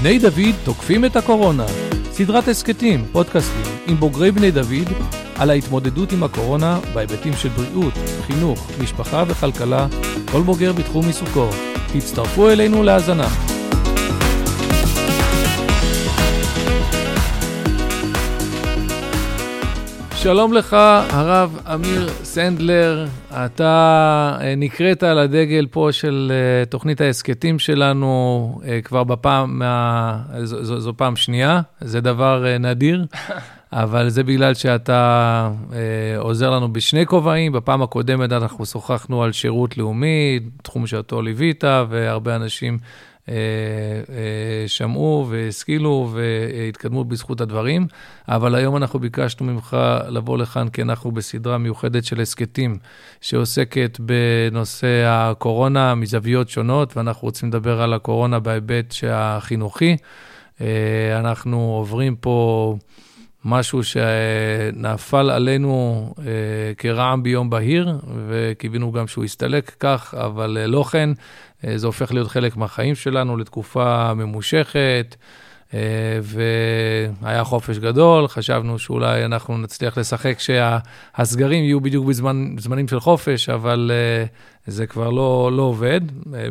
בני דוד תוקפים את הקורונה. סדרת הסכתים, פודקאסטים, עם בוגרי בני דוד, על ההתמודדות עם הקורונה בהיבטים של בריאות, חינוך, משפחה וכלכלה, כל בוגר בתחום עיסוקו. הצטרפו אלינו להאזנה. שלום לך, הרב אמיר סנדלר. אתה אה, נקראת על הדגל פה של אה, תוכנית ההסכתים שלנו אה, כבר בפעם. זו, זו, זו פעם שנייה, זה דבר נדיר, אבל זה בגלל שאתה עוזר לנו בשני כובעים. בפעם הקודמת אנחנו שוחחנו על שירות לאומי, תחום שאותו ליווית, והרבה אנשים שמעו והשכילו והתקדמו בזכות הדברים, אבל היום אנחנו ביקשנו ממך לבוא לכאן כי אנחנו בסדרה מיוחדת של הסכתים שעוסקת בנושא הקורונה מזוויות שונות, ואנחנו רוצים לדבר על הקורונה בהיבט החינוכי. אה, אנחנו עוברים פה... משהו שנפל עלינו אה, כרעם ביום בהיר, וקיווינו גם שהוא יסתלק כך, אבל אה, לא כן, אה, זה הופך להיות חלק מהחיים שלנו לתקופה ממושכת. אה, והיה חופש גדול, חשבנו שאולי אנחנו נצליח לשחק שהסגרים יהיו בדיוק בזמנים של חופש, אבל אה, זה כבר לא, לא עובד.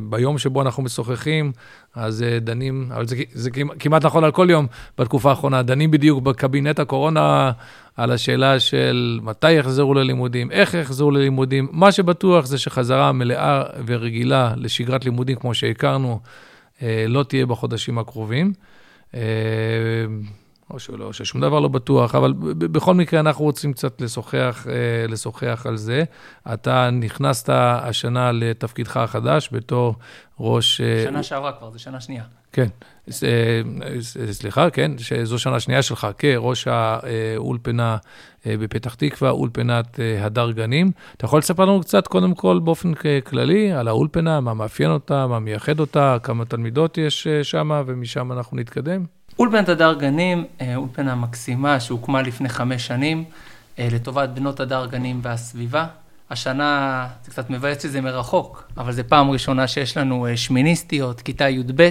ביום שבו אנחנו משוחחים, אז דנים, אבל זה, זה כמעט נכון על כל יום בתקופה האחרונה, דנים בדיוק בקבינט הקורונה על השאלה של מתי יחזרו ללימודים, איך יחזרו ללימודים. מה שבטוח זה שחזרה מלאה ורגילה לשגרת לימודים כמו שהכרנו, לא תהיה בחודשים הקרובים. אה, או שלא, ששום דבר לא בטוח, אבל בכל מקרה אנחנו רוצים קצת לשוחח, אה, לשוחח על זה. אתה נכנסת השנה לתפקידך החדש בתור ראש... אה, שנה שעברה כבר, זו שנה שנייה. כן, סליחה, כן, שזו שנה שנייה שלך כראש האולפנה בפתח תקווה, אולפנת הדר גנים. אתה יכול לספר לנו קצת, קודם כל, באופן כללי, על האולפנה, מה מאפיין אותה, מה מייחד אותה, כמה תלמידות יש שם, ומשם אנחנו נתקדם? אולפנת הדר גנים, אה, אולפנה מקסימה שהוקמה לפני חמש שנים אה, לטובת בנות הדר גנים והסביבה. השנה, זה קצת מבאס שזה מרחוק, אבל זו פעם ראשונה שיש לנו אה, שמיניסטיות, כיתה י"ב.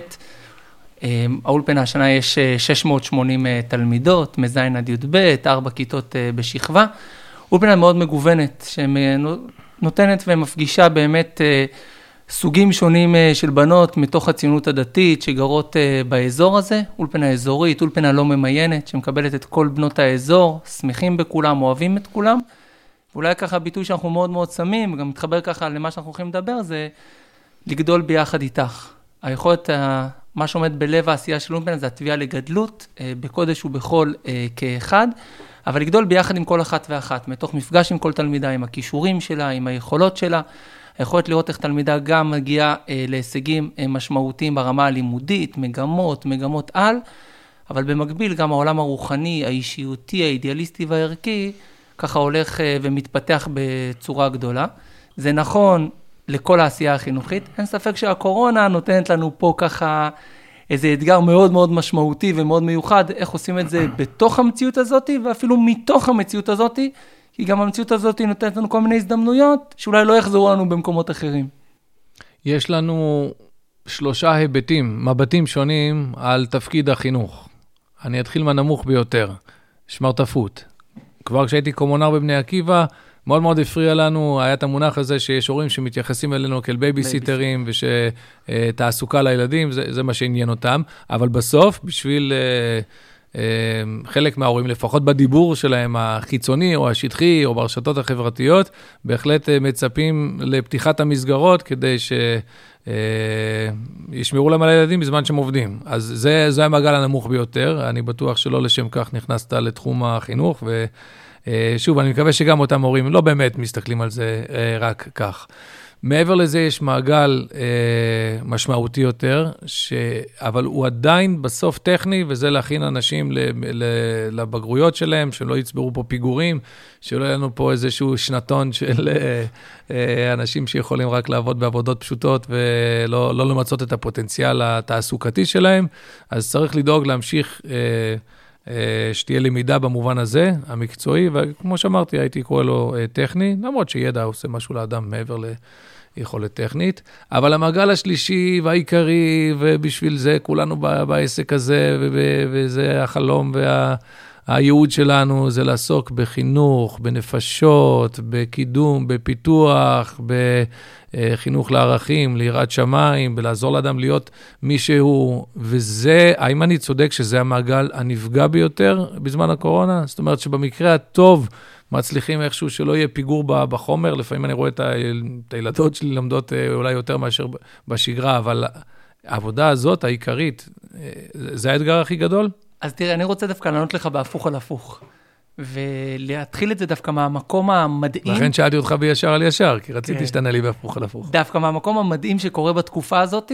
האולפנה השנה יש 680 תלמידות, מז' עד י"ב, ארבע כיתות בשכבה. אולפנה מאוד מגוונת, שנותנת ומפגישה באמת סוגים שונים אה, של בנות מתוך הציונות הדתית שגרות אה, באזור הזה, אולפנה אזורית, אולפנה לא ממיינת, שמקבלת את כל בנות האזור, שמחים בכולם, אוהבים את כולם. ואולי ככה ביטוי שאנחנו מאוד מאוד שמים, וגם מתחבר ככה למה שאנחנו הולכים לדבר, זה לגדול ביחד איתך. היכולת, מה שעומד בלב העשייה של אולפנה זה התביעה לגדלות, אה, בקודש ובחול כאחד, אבל לגדול ביחד עם כל אחת ואחת, מתוך מפגש עם כל תלמידה, עם הכישורים שלה, עם היכולות שלה. היכולת לראות איך תלמידה גם מגיעה אה, להישגים אה, משמעותיים ברמה הלימודית, מגמות, מגמות על, אבל במקביל גם העולם הרוחני, האישיותי, האידיאליסטי והערכי, ככה הולך אה, ומתפתח בצורה גדולה. זה נכון לכל העשייה החינוכית. אין ספק שהקורונה נותנת לנו פה ככה איזה אתגר מאוד מאוד משמעותי ומאוד מיוחד, איך עושים את זה בתוך המציאות הזאת, ואפילו מתוך המציאות הזאת, כי גם המציאות הזאת נותנת לנו כל מיני הזדמנויות שאולי לא יחזרו לנו במקומות אחרים. יש לנו שלושה היבטים, מבטים שונים על תפקיד החינוך. אני אתחיל מהנמוך ביותר, שמרטפות. כבר כשהייתי קומונר בבני עקיבא, מאוד מאוד הפריע לנו, היה את המונח הזה שיש הורים שמתייחסים אלינו כאל בייביסיטרים, ושתעסוקה לילדים, זה, זה מה שעניין אותם. אבל בסוף, בשביל... אה, חלק מההורים, לפחות בדיבור שלהם החיצוני או השטחי או ברשתות החברתיות, בהחלט אה, מצפים לפתיחת המסגרות כדי שישמרו אה, להם על הילדים בזמן שהם עובדים. אז זה, זה המעגל הנמוך ביותר, אני בטוח שלא לשם כך נכנסת לתחום החינוך, ושוב, אה, אני מקווה שגם אותם הורים לא באמת מסתכלים על זה רק כך. מעבר לזה יש מעגל אה, משמעותי יותר, ש... אבל הוא עדיין בסוף טכני, וזה להכין אנשים ל... ל... לבגרויות שלהם, שלא יצברו פה פיגורים, שלא יהיה לנו פה איזשהו שנתון של אה, אה, אנשים שיכולים רק לעבוד בעבודות פשוטות ולא לא למצות את הפוטנציאל התעסוקתי שלהם. אז צריך לדאוג להמשיך... אה, שתהיה למידה במובן הזה, המקצועי, וכמו שאמרתי, הייתי קורא לו אה, טכני, למרות שידע עושה משהו לאדם מעבר ליכולת טכנית. אבל המעגל השלישי והעיקרי, ובשביל זה כולנו בעסק הזה, וזה החלום וה... שלנו זה לעסוק בחינוך, בנפשות, בקידום, בפיתוח, בחינוך לערכים, ליראת שמיים, בלעזור לאדם להיות מי שהוא. וזה, האם אני צודק שזה המעגל הנפגע ביותר בזמן הקורונה? זאת אומרת שבמקרה הטוב, מצליחים איכשהו שלא יהיה פיגור בחומר. לפעמים אני רואה את הילדות שלי לומדות אה, אולי יותר מאשר בשגרה, אבל העבודה הזאת, העיקרית, אה, זה האתגר הכי גדול? אז תראה, אני רוצה דווקא לענות לך בהפוך על הפוך. ולהתחיל את זה דווקא מהמקום המדהים. לכן שאלתי אותך בישר על ישר, כי רציתי כן. שתענה לי בהפוך על הפוך. דווקא מהמקום המדהים שקורה בתקופה הזאת,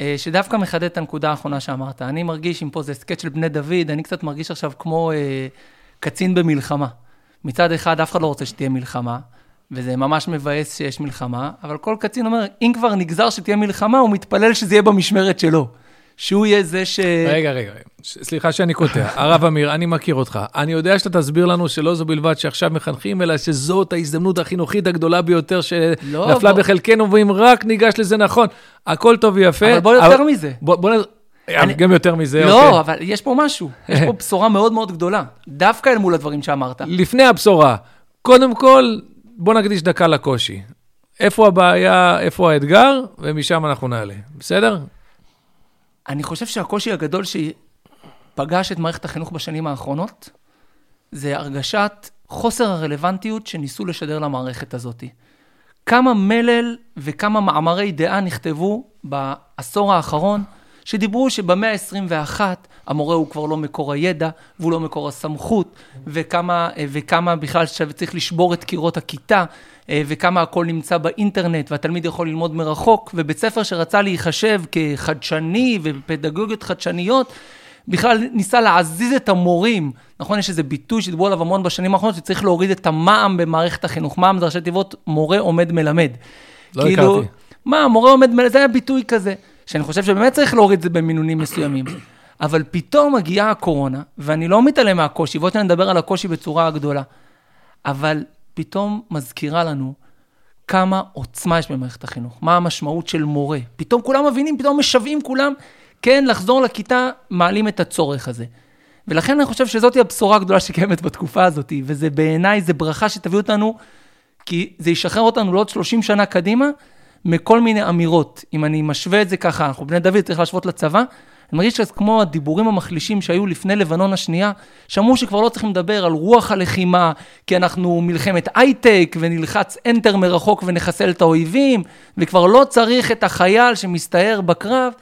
אה, שדווקא מחדד את הנקודה האחרונה שאמרת. אני מרגיש, אם פה זה סקט של בני דוד, אני קצת מרגיש עכשיו כמו אה, קצין במלחמה. מצד אחד, אף אחד לא רוצה שתהיה מלחמה, וזה ממש מבאס שיש מלחמה, אבל כל קצין אומר, אם כבר נגזר שתהיה מלחמה, הוא מתפלל שזה יהיה במשמרת שלו. שהוא יהיה זה ש... רגע, רגע, סליחה שאני קוטע. הרב אמיר, אני מכיר אותך. אני יודע שאתה תסביר לנו שלא זו בלבד שעכשיו מחנכים, אלא שזאת ההזדמנות החינוכית הגדולה ביותר שנפלה לא. בחלקנו, ואם רק ניגש לזה נכון, הכל טוב ויפה. אבל בוא יותר אבל... מזה. בוא, בוא נ... אני... גם יותר מזה, לא, אוקיי. לא, אבל יש פה משהו. יש פה בשורה מאוד מאוד גדולה, דווקא אל מול הדברים שאמרת. לפני הבשורה, קודם כל, בוא נקדיש דקה לקושי. איפה הבעיה, איפה האתגר, ומשם אנחנו נעלה. בסדר? אני חושב שהקושי הגדול שפגש את מערכת החינוך בשנים האחרונות, זה הרגשת חוסר הרלוונטיות שניסו לשדר למערכת הזאת. כמה מלל וכמה מאמרי דעה נכתבו בעשור האחרון, שדיברו שבמאה ה-21 המורה הוא כבר לא מקור הידע והוא לא מקור הסמכות, וכמה, וכמה בכלל שצריך לשבור את קירות הכיתה, אה, וכמה הכל נמצא באינטרנט, והתלמיד יכול ללמוד מרחוק, ובית ספר שרצה להיחשב כחדשני ובפדגוגיות חדשניות, בכלל ניסה להזיז את המורים. נכון, יש איזה ביטוי שדיברו עליו המון בשנים האחרונות, שצריך להוריד את המע"מ במערכת החינוך. מע"מ זה ראשי תיבות, מורה עומד מלמד. לא כאילו, הכרתי. מה, מורה עומד מלמד, זה היה ביטוי כזה, שאני חושב שבאמת צריך להוריד את זה במינונים מסוימים. אבל פתאום מגיעה הקורונה, ואני לא מתעלם מהקושי, בואו נדבר על הקושי בצורה גדולה. אבל פתאום מזכירה לנו כמה עוצמה יש במערכת החינוך, מה המשמעות של מורה. פתאום כולם מבינים, פתאום משוועים כולם, כן, לחזור לכיתה, מעלים את הצורך הזה. ולכן אני חושב שזאת הבשורה הגדולה שקיימת בתקופה הזאת, וזה בעיניי, זה ברכה שתביא אותנו, כי זה ישחרר אותנו לעוד 30 שנה קדימה, מכל מיני אמירות. אם אני משווה את זה ככה, אנחנו בני דוד, צריך להשוות לצבא, אני מרגיש שזה כמו הדיבורים המחלישים שהיו לפני לבנון השנייה, שאמרו שכבר לא צריכים לדבר על רוח הלחימה, כי אנחנו מלחמת הייטק, ונלחץ אנטר מרחוק ונחסל את האויבים, וכבר לא צריך את החייל שמסתער בקרב.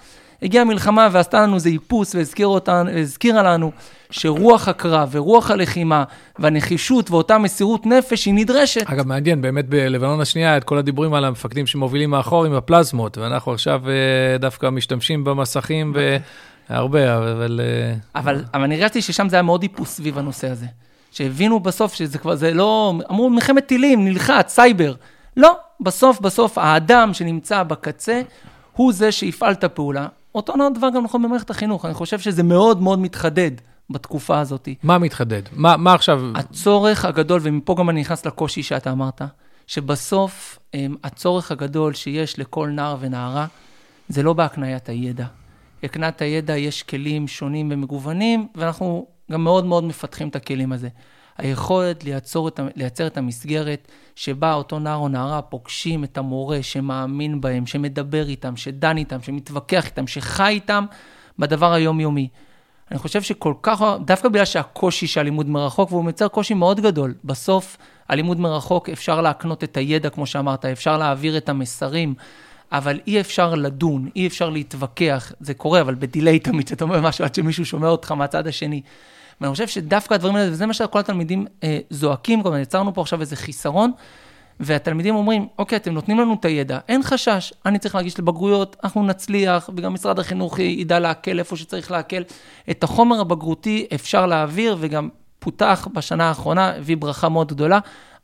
הגיעה המלחמה ועשתה לנו איזה איפוס והזכירה לנו שרוח הקרב ורוח הלחימה והנחישות ואותה מסירות נפש היא נדרשת. אגב, מעניין, באמת בלבנון השנייה, את כל הדיבורים על המפקדים שמובילים מאחור עם הפלזמות, ואנחנו עכשיו אה, דווקא משתמשים במסכים והרבה, אבל... אה, אבל, אבל אני הרגשתי ששם זה היה מאוד איפוס סביב הנושא הזה. שהבינו בסוף שזה כבר, זה לא, אמרו מלחמת טילים, נלחץ, סייבר. לא, בסוף, בסוף, האדם שנמצא בקצה, הוא זה שיפעל את הפעולה. אותו דבר גם נכון במערכת החינוך. אני חושב שזה מאוד מאוד מתחדד בתקופה הזאת. מה מתחדד? מה, מה עכשיו... הצורך הגדול, ומפה גם אני נכנס לקושי שאתה אמרת, שבסוף אמ, הצורך הגדול שיש לכל נער ונערה, זה לא בהקניית הידע. הקניית הידע יש כלים שונים ומגוונים, ואנחנו גם מאוד מאוד מפתחים את הכלים הזה. היכולת לייצר את, לייצר את המסגרת שבה אותו נער או נערה פוגשים את המורה שמאמין בהם, שמדבר איתם, שדן איתם, שמתווכח איתם, שחי איתם בדבר היומיומי. אני חושב שכל כך, דווקא בגלל שהקושי של הלימוד מרחוק, והוא מייצר קושי מאוד גדול. בסוף, הלימוד מרחוק, אפשר להקנות את הידע, כמו שאמרת, אפשר להעביר את המסרים, אבל אי אפשר לדון, אי אפשר להתווכח. זה קורה, אבל בדיליי תמיד, שאתה אומר משהו עד שמישהו שומע אותך מהצד השני. ואני חושב שדווקא הדברים האלה, וזה מה שכל התלמידים אה, זועקים, כלומר, יצרנו פה עכשיו איזה חיסרון, והתלמידים אומרים, אוקיי, אתם נותנים לנו את הידע, אין חשש, אני צריך להגיש לבגרויות, אנחנו נצליח, וגם משרד החינוך ידע להקל איפה שצריך להקל. את החומר הבגרותי אפשר להעביר, וגם פותח בשנה האחרונה, הביא ברכה מאוד גדולה.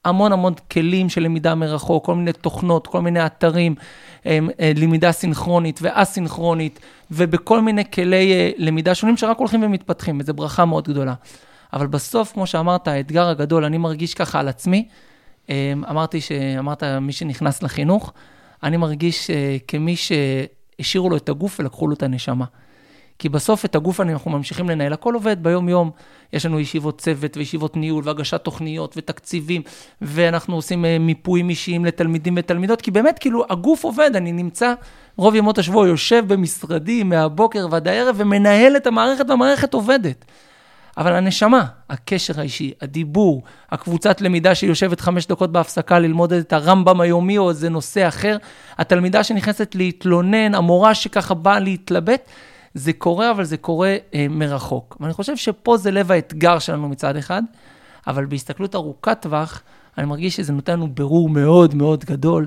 המון המון כלים של למידה מרחוק, כל מיני תוכנות, כל מיני אתרים, אה, למידה סינכרונית ואסינכרונית, ובכל מיני כלי אה, למידה שונים שרק הולכים ומתפתחים, וזו ברכה מאוד גדולה. אבל בסוף, כמו שאמרת, האתגר הגדול, אני מרגיש ככה על עצמי, אמרתי, אמרת, מי שנכנס לחינוך, אני מרגיש כמי שהשאירו לו את הגוף ולקחו לו את הנשמה. כי בסוף את הגוף אנחנו ממשיכים לנהל, הכל עובד ביום-יום. יש לנו ישיבות צוות וישיבות ניהול והגשת תוכניות ותקציבים, ואנחנו עושים אה, מיפויים אישיים לתלמידים ותלמידות, כי באמת, כאילו, הגוף עובד, אני נמצא רוב ימות השבוע, יושב במשרדי מהבוקר ועד הערב ומנהל את המערכת, והמערכת עובדת. אבל הנשמה, הקשר האישי, הדיבור, הקבוצת למידה שיושבת חמש דקות בהפסקה ללמוד את הרמב"ם היומי או איזה נושא אחר, התלמידה שנכנסת להתלונן, המורה שככה באה להתלבט, זה קורה, אבל זה קורה אה, מרחוק. ואני חושב שפה זה לב האתגר שלנו מצד אחד, אבל בהסתכלות ארוכת טווח, אני מרגיש שזה נותן לנו ברור מאוד מאוד גדול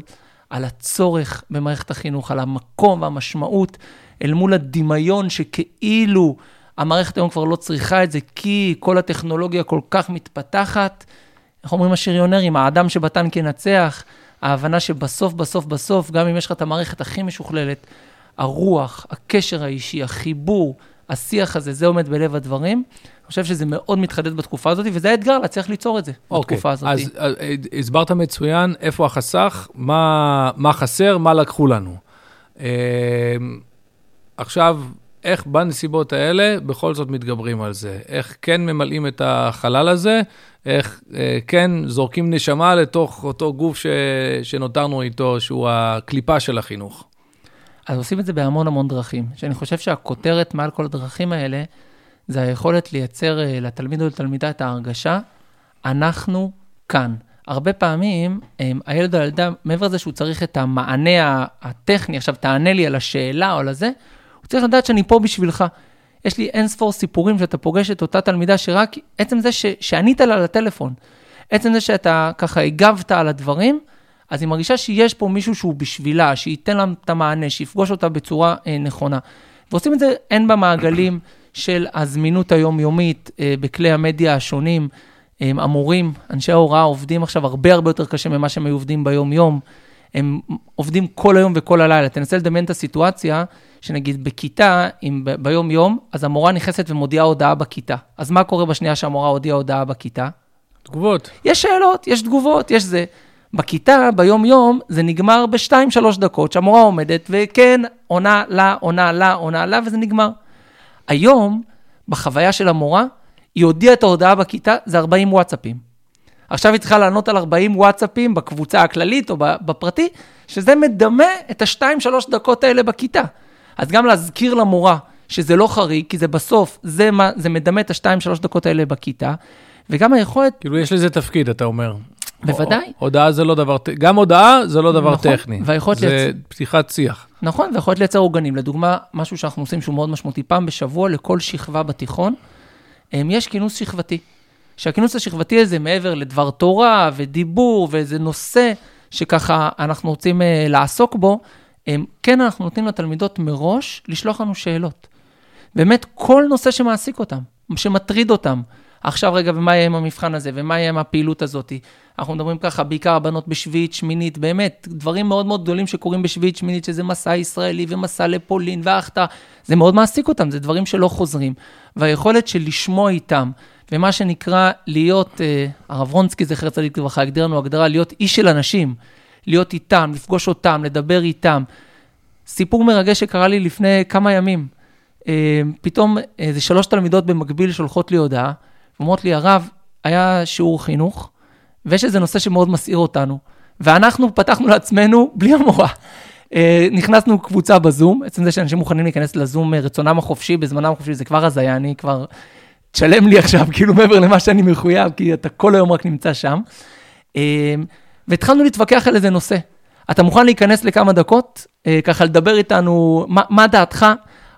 על הצורך במערכת החינוך, על המקום והמשמעות, אל מול הדמיון שכאילו המערכת היום כבר לא צריכה את זה, כי כל הטכנולוגיה כל כך מתפתחת. איך אומרים השריונרים, האדם שבטנק ינצח, ההבנה שבסוף, בסוף, בסוף, גם אם יש לך את המערכת הכי משוכללת, הרוח, הקשר האישי, החיבור, השיח הזה, זה עומד בלב הדברים. אני חושב שזה מאוד מתחדד בתקופה הזאת, וזה האתגר להצליח ליצור את זה okay. אוקיי, בתקופה הזאת. אז אה, הסברת מצוין איפה החסך, מה, מה חסר, מה לקחו לנו. אה, עכשיו, איך בנסיבות האלה בכל זאת מתגברים על זה? איך כן ממלאים את החלל הזה? איך אה, כן זורקים נשמה לתוך אותו גוף ש, שנותרנו איתו, שהוא הקליפה של החינוך? אז עושים את זה בהמון המון דרכים. שאני חושב שהכותרת מעל כל הדרכים האלה, זה היכולת לייצר אה, לתלמיד או לתלמידה את ההרגשה, אנחנו כאן. הרבה פעמים, הילד או הילדה, מעבר לזה שהוא צריך את המענה הטכני, עכשיו תענה לי על השאלה או על הזה, הוא צריך לדעת שאני פה בשבילך. יש לי אין ספור סיפורים שאתה פוגש את אותה תלמידה שרק עצם זה ש, שענית לה לטלפון, עצם זה שאתה ככה הגבת על הדברים, אז היא מרגישה שיש פה מישהו שהוא בשבילה, שייתן לה את המענה, שיפגוש אותה בצורה אה, נכונה. ועושים את זה הן במעגלים של הזמינות היומיומית אה, בכלי המדיה השונים. אה, המורים, אנשי ההוראה עובדים עכשיו הרבה הרבה יותר קשה ממה שהם היו עובדים ביום-יום. הם עובדים כל היום וכל הלילה. תנסה לדמיין את הסיטואציה, שנגיד בכיתה, אם ביום-יום, אז המורה נכנסת ומודיעה הודעה בכיתה. אז מה קורה בשנייה שהמורה הודיעה הודעה בכיתה? תגובות. יש שאלות, יש תגובות, יש זה. בכיתה, ביום-יום, זה נגמר בשתיים-שלוש דקות, שהמורה עומדת, וכן, עונה לה, עונה לה, עונה לה, וזה נגמר. היום, בחוויה של המורה, היא הודיעה את ההודעה בכיתה, זה 40 וואטסאפים. עכשיו היא צריכה לענות על 40 וואטסאפים בקבוצה הכללית או בפרטי, שזה מדמה את השתיים-שלוש דקות האלה בכיתה. אז גם להזכיר למורה שזה לא חריג, כי זה בסוף, זה, מה, זה מדמה את השתיים-שלוש דקות האלה בכיתה, וגם היכולת... כאילו, יש לזה תפקיד, אתה אומר. בוודאי. הודעה זה לא דבר, גם הודעה זה לא דבר נכון, טכני. והיכולת זה לייצ... פתיחת שיח. נכון, ויכולת לייצר עוגנים. לדוגמה, משהו שאנחנו עושים שהוא מאוד משמעותי, פעם בשבוע לכל שכבה בתיכון, יש כינוס שכבתי. שהכינוס השכבתי הזה, מעבר לדבר תורה ודיבור ואיזה נושא שככה אנחנו רוצים uh, לעסוק בו, um, כן, אנחנו נותנים לתלמידות מראש לשלוח לנו שאלות. באמת, כל נושא שמעסיק אותם, שמטריד אותם. עכשיו רגע, ומה יהיה עם המבחן הזה, ומה יהיה עם הפעילות הזאת. אנחנו מדברים ככה, בעיקר הבנות בשביעית, שמינית, באמת, דברים מאוד מאוד גדולים שקורים בשביעית, שמינית, שזה מסע ישראלי ומסע לפולין והחטא, זה מאוד מעסיק אותם, זה דברים שלא חוזרים. והיכולת של לשמוע איתם, ומה שנקרא להיות, אה, הרב רונסקי, זכר צדיק לברכה, הגדיר לנו הגדרה, להיות איש של אנשים, להיות איתם, לפגוש אותם, לדבר איתם. סיפור מרגש שקרה לי לפני כמה ימים. אה, פתאום איזה שלוש תלמידות במקביל שולחות לי הודעה, ואומרות לי, הרב, היה שיעור חינוך, ויש איזה נושא שמאוד מסעיר אותנו, ואנחנו פתחנו לעצמנו בלי המורה. אה, נכנסנו קבוצה בזום, עצם זה שאנשים מוכנים להיכנס לזום רצונם החופשי, בזמנם החופשי, זה כבר הזיה, אני כבר תשלם לי עכשיו, כאילו מעבר למה שאני מחויב, כי אתה כל היום רק נמצא שם. והתחלנו להתווכח על איזה נושא. אתה מוכן להיכנס לכמה דקות, אה, ככה לדבר איתנו, מה, מה דעתך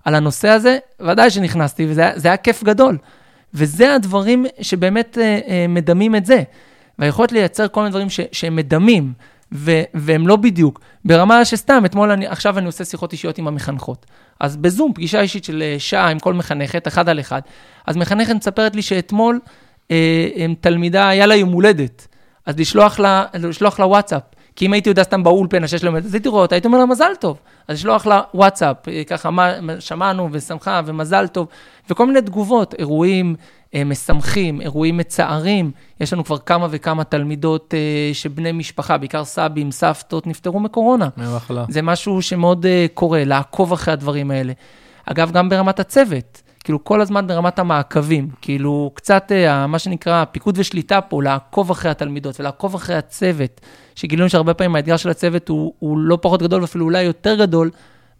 על הנושא הזה? ודאי שנכנסתי, וזה היה כיף גדול. וזה הדברים שבאמת אה, אה, מדמים את זה. והיכולת לייצר כל מיני דברים ש, שהם מדמים, ו- והם לא בדיוק. ברמה שסתם, אתמול אני, עכשיו אני עושה שיחות אישיות עם המחנכות. אז בזום, פגישה אישית של אה, שעה עם כל מחנכת, אחד על אחד. אז מחנכת מספרת לי שאתמול אה, תלמידה, היה לה יום הולדת. אז לשלוח לה, לשלוח לה וואטסאפ. כי אם הייתי יודע סתם באולפנה שיש להם, אז הייתי רואה אותה, הייתי אומר לה מזל טוב. אז לשלוח לה וואטסאפ, אה, ככה, מה, שמענו ושמחה ומזל טוב, וכל מיני תגובות, אירועים אה, משמחים, אירועים מצערים. יש לנו כבר כמה וכמה תלמידות אה, שבני משפחה, בעיקר סבים, סבתות, נפטרו מקורונה. זה משהו שמאוד אה, קורה, לעקוב אחרי הדברים האלה. אגב, גם ברמת הצוות. כאילו, כל הזמן ברמת המעקבים. כאילו, קצת, אה, מה שנקרא, פיקוד ושליטה פה, לעקוב אחרי התלמידות ולעקוב אחרי הצוות, שגילינו שהרבה פעמים האתגר של הצוות הוא, הוא לא פחות גדול, ואפילו אולי יותר גדול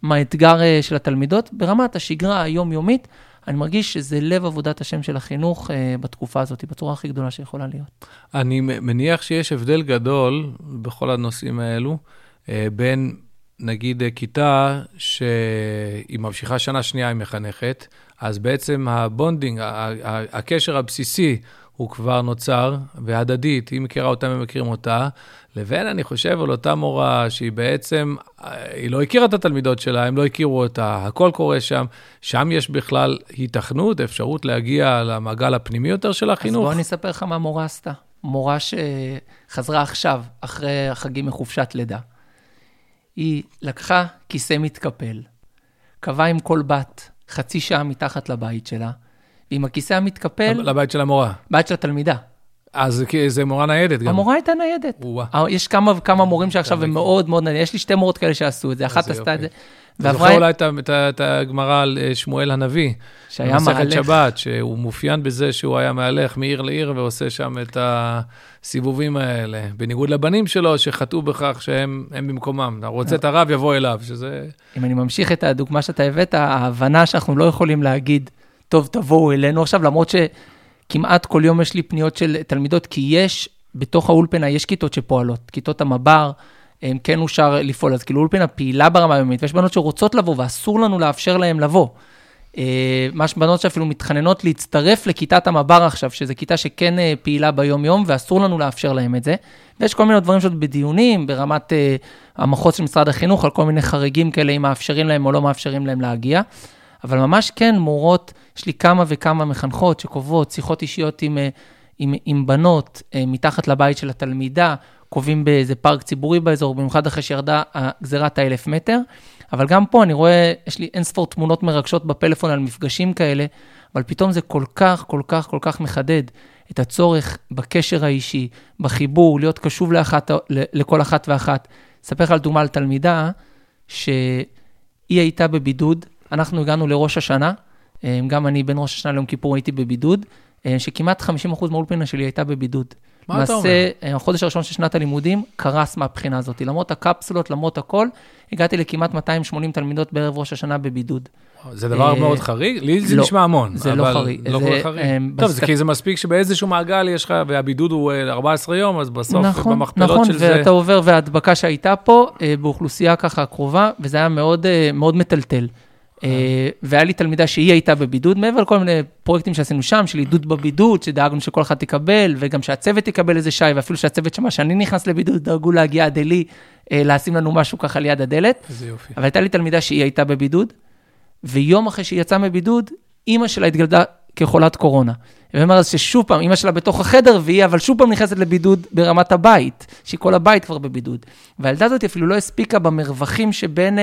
מהאתגר אה, של התלמידות. ברמת השגרה היומיומית, אני מרגיש שזה לב עבודת השם של החינוך אה, בתקופה הזאת, בצורה הכי גדולה שיכולה להיות. אני מניח שיש הבדל גדול בכל הנושאים האלו, אה, בין נגיד אה, כיתה שהיא ממשיכה שנה שנייה, היא מחנכת, אז בעצם ה bonding, הקשר הבסיסי, הוא כבר נוצר, והדדית, היא מכירה אותה, הם מכירים אותה, לבין, אני חושב, על אותה מורה שהיא בעצם, היא לא הכירה את התלמידות שלה, הם לא הכירו אותה, הכל קורה שם, שם יש בכלל היתכנות, אפשרות להגיע למעגל הפנימי יותר של החינוך. אז בוא אני אספר לך מה מורה עשתה. מורה שחזרה עכשיו, אחרי החגים מחופשת לידה. היא לקחה כיסא מתקפל, קבעה עם כל בת חצי שעה מתחת לבית שלה, ועם הכיסא המתקפל... לבית של המורה. בית של התלמידה. אז זה מורה ניידת גם. המורה הייתה ניידת. יש כמה וכמה מורים שעכשיו הם מאוד מאוד ניידים. יש לי שתי מורות כאלה שעשו את זה, אחת עשתה את זה. אתה זוכר אולי את הגמרא על אה, שמואל הנביא. שהיה מהלך. במסכת שבת, שהוא מאופיין בזה שהוא היה מהלך מעיר לעיר ועושה שם את הסיבובים האלה. בניגוד לבנים שלו, שחטאו בכך שהם במקומם. רוצה את הרב, יבוא אליו, שזה... אם אני ממשיך את הדוגמה שאתה הבאת, ההבנה שאנחנו לא יכולים להגיד, טוב, תבואו אלינו עכשיו, למרות שכמעט כל יום יש לי פניות של תלמידות, כי יש, בתוך האולפנה יש כיתות שפועלות, כיתות המב"ר. כן אושר לפעול. אז כאילו אולפנה פעילה ברמה היומית, ויש בנות שרוצות לבוא, ואסור לנו לאפשר להן לבוא. אה, ממש בנות שאפילו מתחננות להצטרף לכיתת המב"ר עכשיו, שזו כיתה שכן אה, פעילה ביום-יום, ואסור לנו לאפשר להם את זה. ויש כל מיני דברים שעוד בדיונים, ברמת uh, המחוז של משרד החינוך, על כל מיני חריגים כאלה, אם מאפשרים להם או לא מאפשרים להם להגיע. אבל ממש כן, מורות, יש לי כמה וכמה מחנכות שקובעות שיחות אישיות עם, עם, עם בנות מתחת לבית של התלמידה, קובעים באיזה פארק ציבורי באזור, במיוחד אחרי שירדה גזירת האלף מטר. אבל גם פה אני רואה, יש לי אין ספור תמונות מרגשות בפלאפון על מפגשים כאלה, אבל פתאום זה כל כך, כל כך, כל כך מחדד את הצורך בקשר האישי, בחיבור, להיות קשוב לאחת, לכל אחת ואחת. אספר לך על דוגמה על תלמידה שהיא הייתה בבידוד, אנחנו הגענו לראש השנה, אה, גם אני בין ראש השנה ליום כיפור הייתי בבידוד, אה, שכמעט 50% מהאולפנה שלי הייתה בבידוד. מה אתה אומר? למעשה, החודש הראשון של שנת הלימודים קרס מהבחינה הזאת. למרות הקפסולות, למרות הכל, הגעתי לכמעט 280 תלמידות בערב ראש השנה בבידוד. זה דבר אה, מאוד חריג? לי זה לא, נשמע המון. זה לא חריג. לא כל חריג. אה, טוב, זה כי זה מספיק שבאיזשהו מעגל יש לך, והבידוד הוא 14 אה, יום, אז בסוף נכון, במכפלות נכון, של זה... נכון, ואתה עובר, וההדבקה שהייתה פה, באוכלוסייה ככה קרובה, וזה היה מאוד, מאוד מטלטל. אה, והיה לי תלמידה שהיא הייתה בבידוד, מעבר לכל מיני פרויקטים שעשינו שם, של עידוד בבידוד, שדאגנו שכל אחד תקבל, וגם שהצוות יקבל איזה שי, ואפילו שהצוות שמע שאני נכנס לבידוד, דאגו להגיע עד אלי, אה, לשים לנו משהו ככה ליד הדלת. איזה יופי. אבל הייתה לי תלמידה שהיא הייתה בבידוד, ויום אחרי שהיא יצאה מבידוד, אימא שלה התגלדה כחולת קורונה. והיא אומרת ששוב פעם, אימא שלה בתוך החדר, והיא אבל שוב פעם נכנסת לבידוד ברמת הבית, שכל הבית כבר בבידוד. והילדה הזאת אפילו לא הספיקה במרווחים שבין...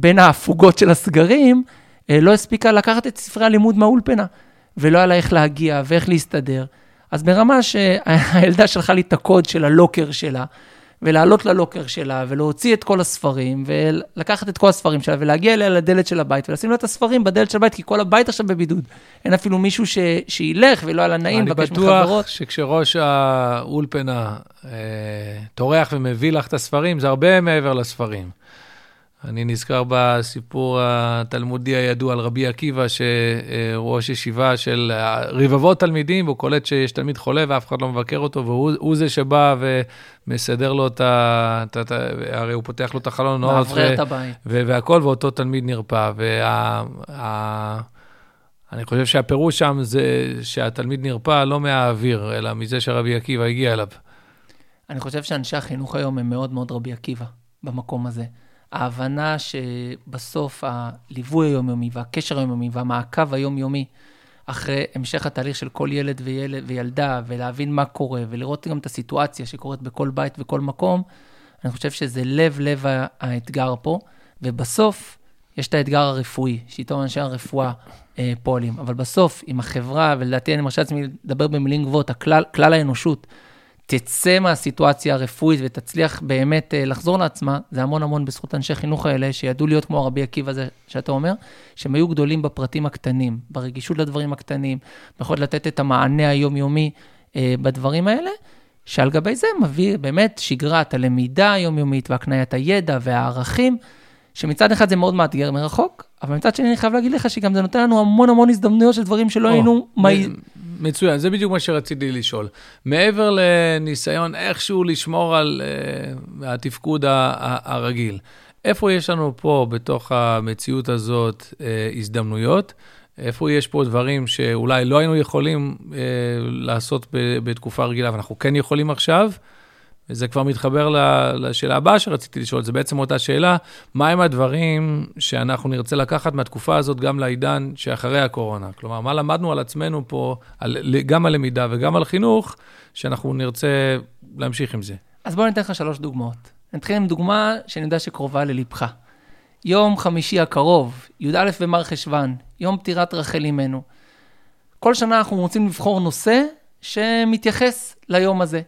בין ההפוגות של הסגרים, אה, לא הספיקה לקחת את ספרי הלימוד מהאולפנה, ולא היה לה איך להגיע ואיך להסתדר. אז ברמה שהילדה שלחה לי את הקוד של הלוקר שלה, ולעלות ללוקר שלה, ולהוציא את כל הספרים, ולקחת את כל הספרים שלה, ולהגיע אליה לדלת של הבית, ולשים לה את הספרים בדלת של הבית, כי כל הבית עכשיו בבידוד. אין אפילו מישהו ש... שילך ולא היה לה נעים, לבקש מחברות. אני בטוח שכשראש האולפנה אה, טורח ומביא לך את הספרים, זה הרבה מעבר לספרים. אני נזכר בסיפור התלמודי הידוע על רבי עקיבא, שראש ישיבה של רבבות תלמידים, והוא קולט שיש תלמיד חולה ואף אחד לא מבקר אותו, והוא זה שבא ומסדר לו את ה... הרי הוא פותח לו את החלון. מאוורר את הבית. והכל, ואותו תלמיד נרפא. וה... אני חושב שהפירוש שם זה שהתלמיד נרפא לא מהאוויר, אלא מזה שרבי עקיבא הגיע אליו. אני חושב שאנשי החינוך היום הם מאוד מאוד רבי עקיבא במקום הזה. ההבנה שבסוף הליווי היומיומי והקשר היומיומי והמעקב היומיומי אחרי המשך התהליך של כל ילד וילד וילדה, ולהבין מה קורה, ולראות גם את הסיטואציה שקורית בכל בית וכל מקום, אני חושב שזה לב-לב האתגר פה, ובסוף יש את האתגר הרפואי, שאיתו אנשי הרפואה אה, פועלים. אבל בסוף, אם החברה, ולדעתי אני מרשה לעצמי לדבר במילים גבוהות, הכלל, כלל האנושות, תצא מהסיטואציה הרפואית ותצליח באמת uh, לחזור לעצמה, זה המון המון בזכות אנשי חינוך האלה, שידעו להיות כמו רבי עקיבא הזה שאתה אומר, שהם היו גדולים בפרטים הקטנים, ברגישות לדברים הקטנים, ביכולת לתת את המענה היומיומי uh, בדברים האלה, שעל גבי זה מביא באמת שגרת הלמידה היומיומית והקניית הידע והערכים, שמצד אחד זה מאוד מאתגר מרחוק, אבל מצד שני אני חייב להגיד לך שגם זה נותן לנו המון המון הזדמנויות של דברים שלא היינו... מצוין, זה בדיוק מה שרציתי לשאול. מעבר לניסיון איכשהו לשמור על uh, התפקוד הרגיל, איפה יש לנו פה, בתוך המציאות הזאת, uh, הזדמנויות? איפה יש פה דברים שאולי לא היינו יכולים uh, לעשות בתקופה רגילה, ואנחנו כן יכולים עכשיו? וזה כבר מתחבר לשאלה הבאה שרציתי לשאול, זה בעצם אותה שאלה, מהם הדברים שאנחנו נרצה לקחת מהתקופה הזאת גם לעידן שאחרי הקורונה? כלומר, מה למדנו על עצמנו פה, על, גם על למידה וגם על חינוך, שאנחנו נרצה להמשיך עם זה? אז בוא ניתן לך שלוש דוגמאות. נתחיל עם דוגמה שאני יודע שקרובה ללבך. יום חמישי הקרוב, י"א במר חשוון, יום פטירת רחל אימנו. כל שנה אנחנו רוצים לבחור נושא שמתייחס ליום הזה.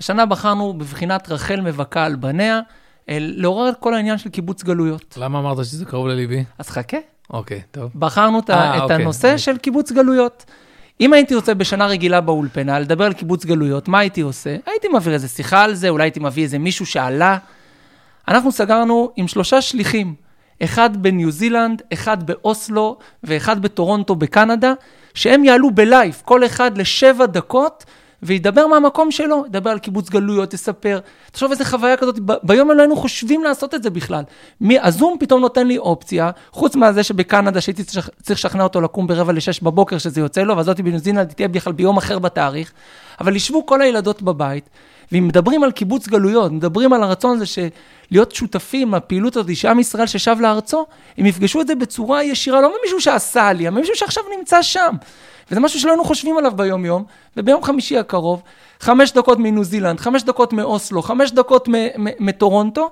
השנה בחרנו בבחינת רחל מבכה על בניה, לעורר את כל העניין של קיבוץ גלויות. למה אמרת שזה קרוב לליבי? אז חכה. אוקיי, טוב. בחרנו 아, את אוקיי. הנושא אוקיי. של קיבוץ גלויות. אם הייתי רוצה בשנה רגילה באולפנה לדבר על קיבוץ גלויות, מה הייתי עושה? הייתי מעביר איזה שיחה על זה, אולי הייתי מביא איזה מישהו שעלה. אנחנו סגרנו עם שלושה שליחים, אחד בניו זילנד, אחד באוסלו ואחד בטורונטו בקנדה, שהם יעלו ב live, כל אחד לשבע דקות, וידבר מהמקום שלו, ידבר על קיבוץ גלויות, יספר. תחשוב איזה חוויה כזאת, ביום לא היינו חושבים לעשות את זה בכלל. מי, הזום פתאום נותן לי אופציה, חוץ מהזה שבקנדה שהייתי צריך לשכנע אותו לקום ברבע לשש בבוקר שזה יוצא לו, וזאתי בניו זילנד תהיה בכלל ביום אחר בתאריך, אבל ישבו כל הילדות בבית, ואם מדברים על קיבוץ גלויות, מדברים על הרצון הזה של להיות שותפים לפעילות הזאת, שעם ישראל ששב לארצו, הם יפגשו את זה בצורה ישירה, לא ממישהו שעשה עלייה, ממישהו שעכשיו נמצא שם. וזה משהו שלא היינו חושבים עליו ביום-יום, וביום חמישי הקרוב, חמש דקות מניו זילנד, חמש דקות מאוסלו, חמש דקות מטורונטו,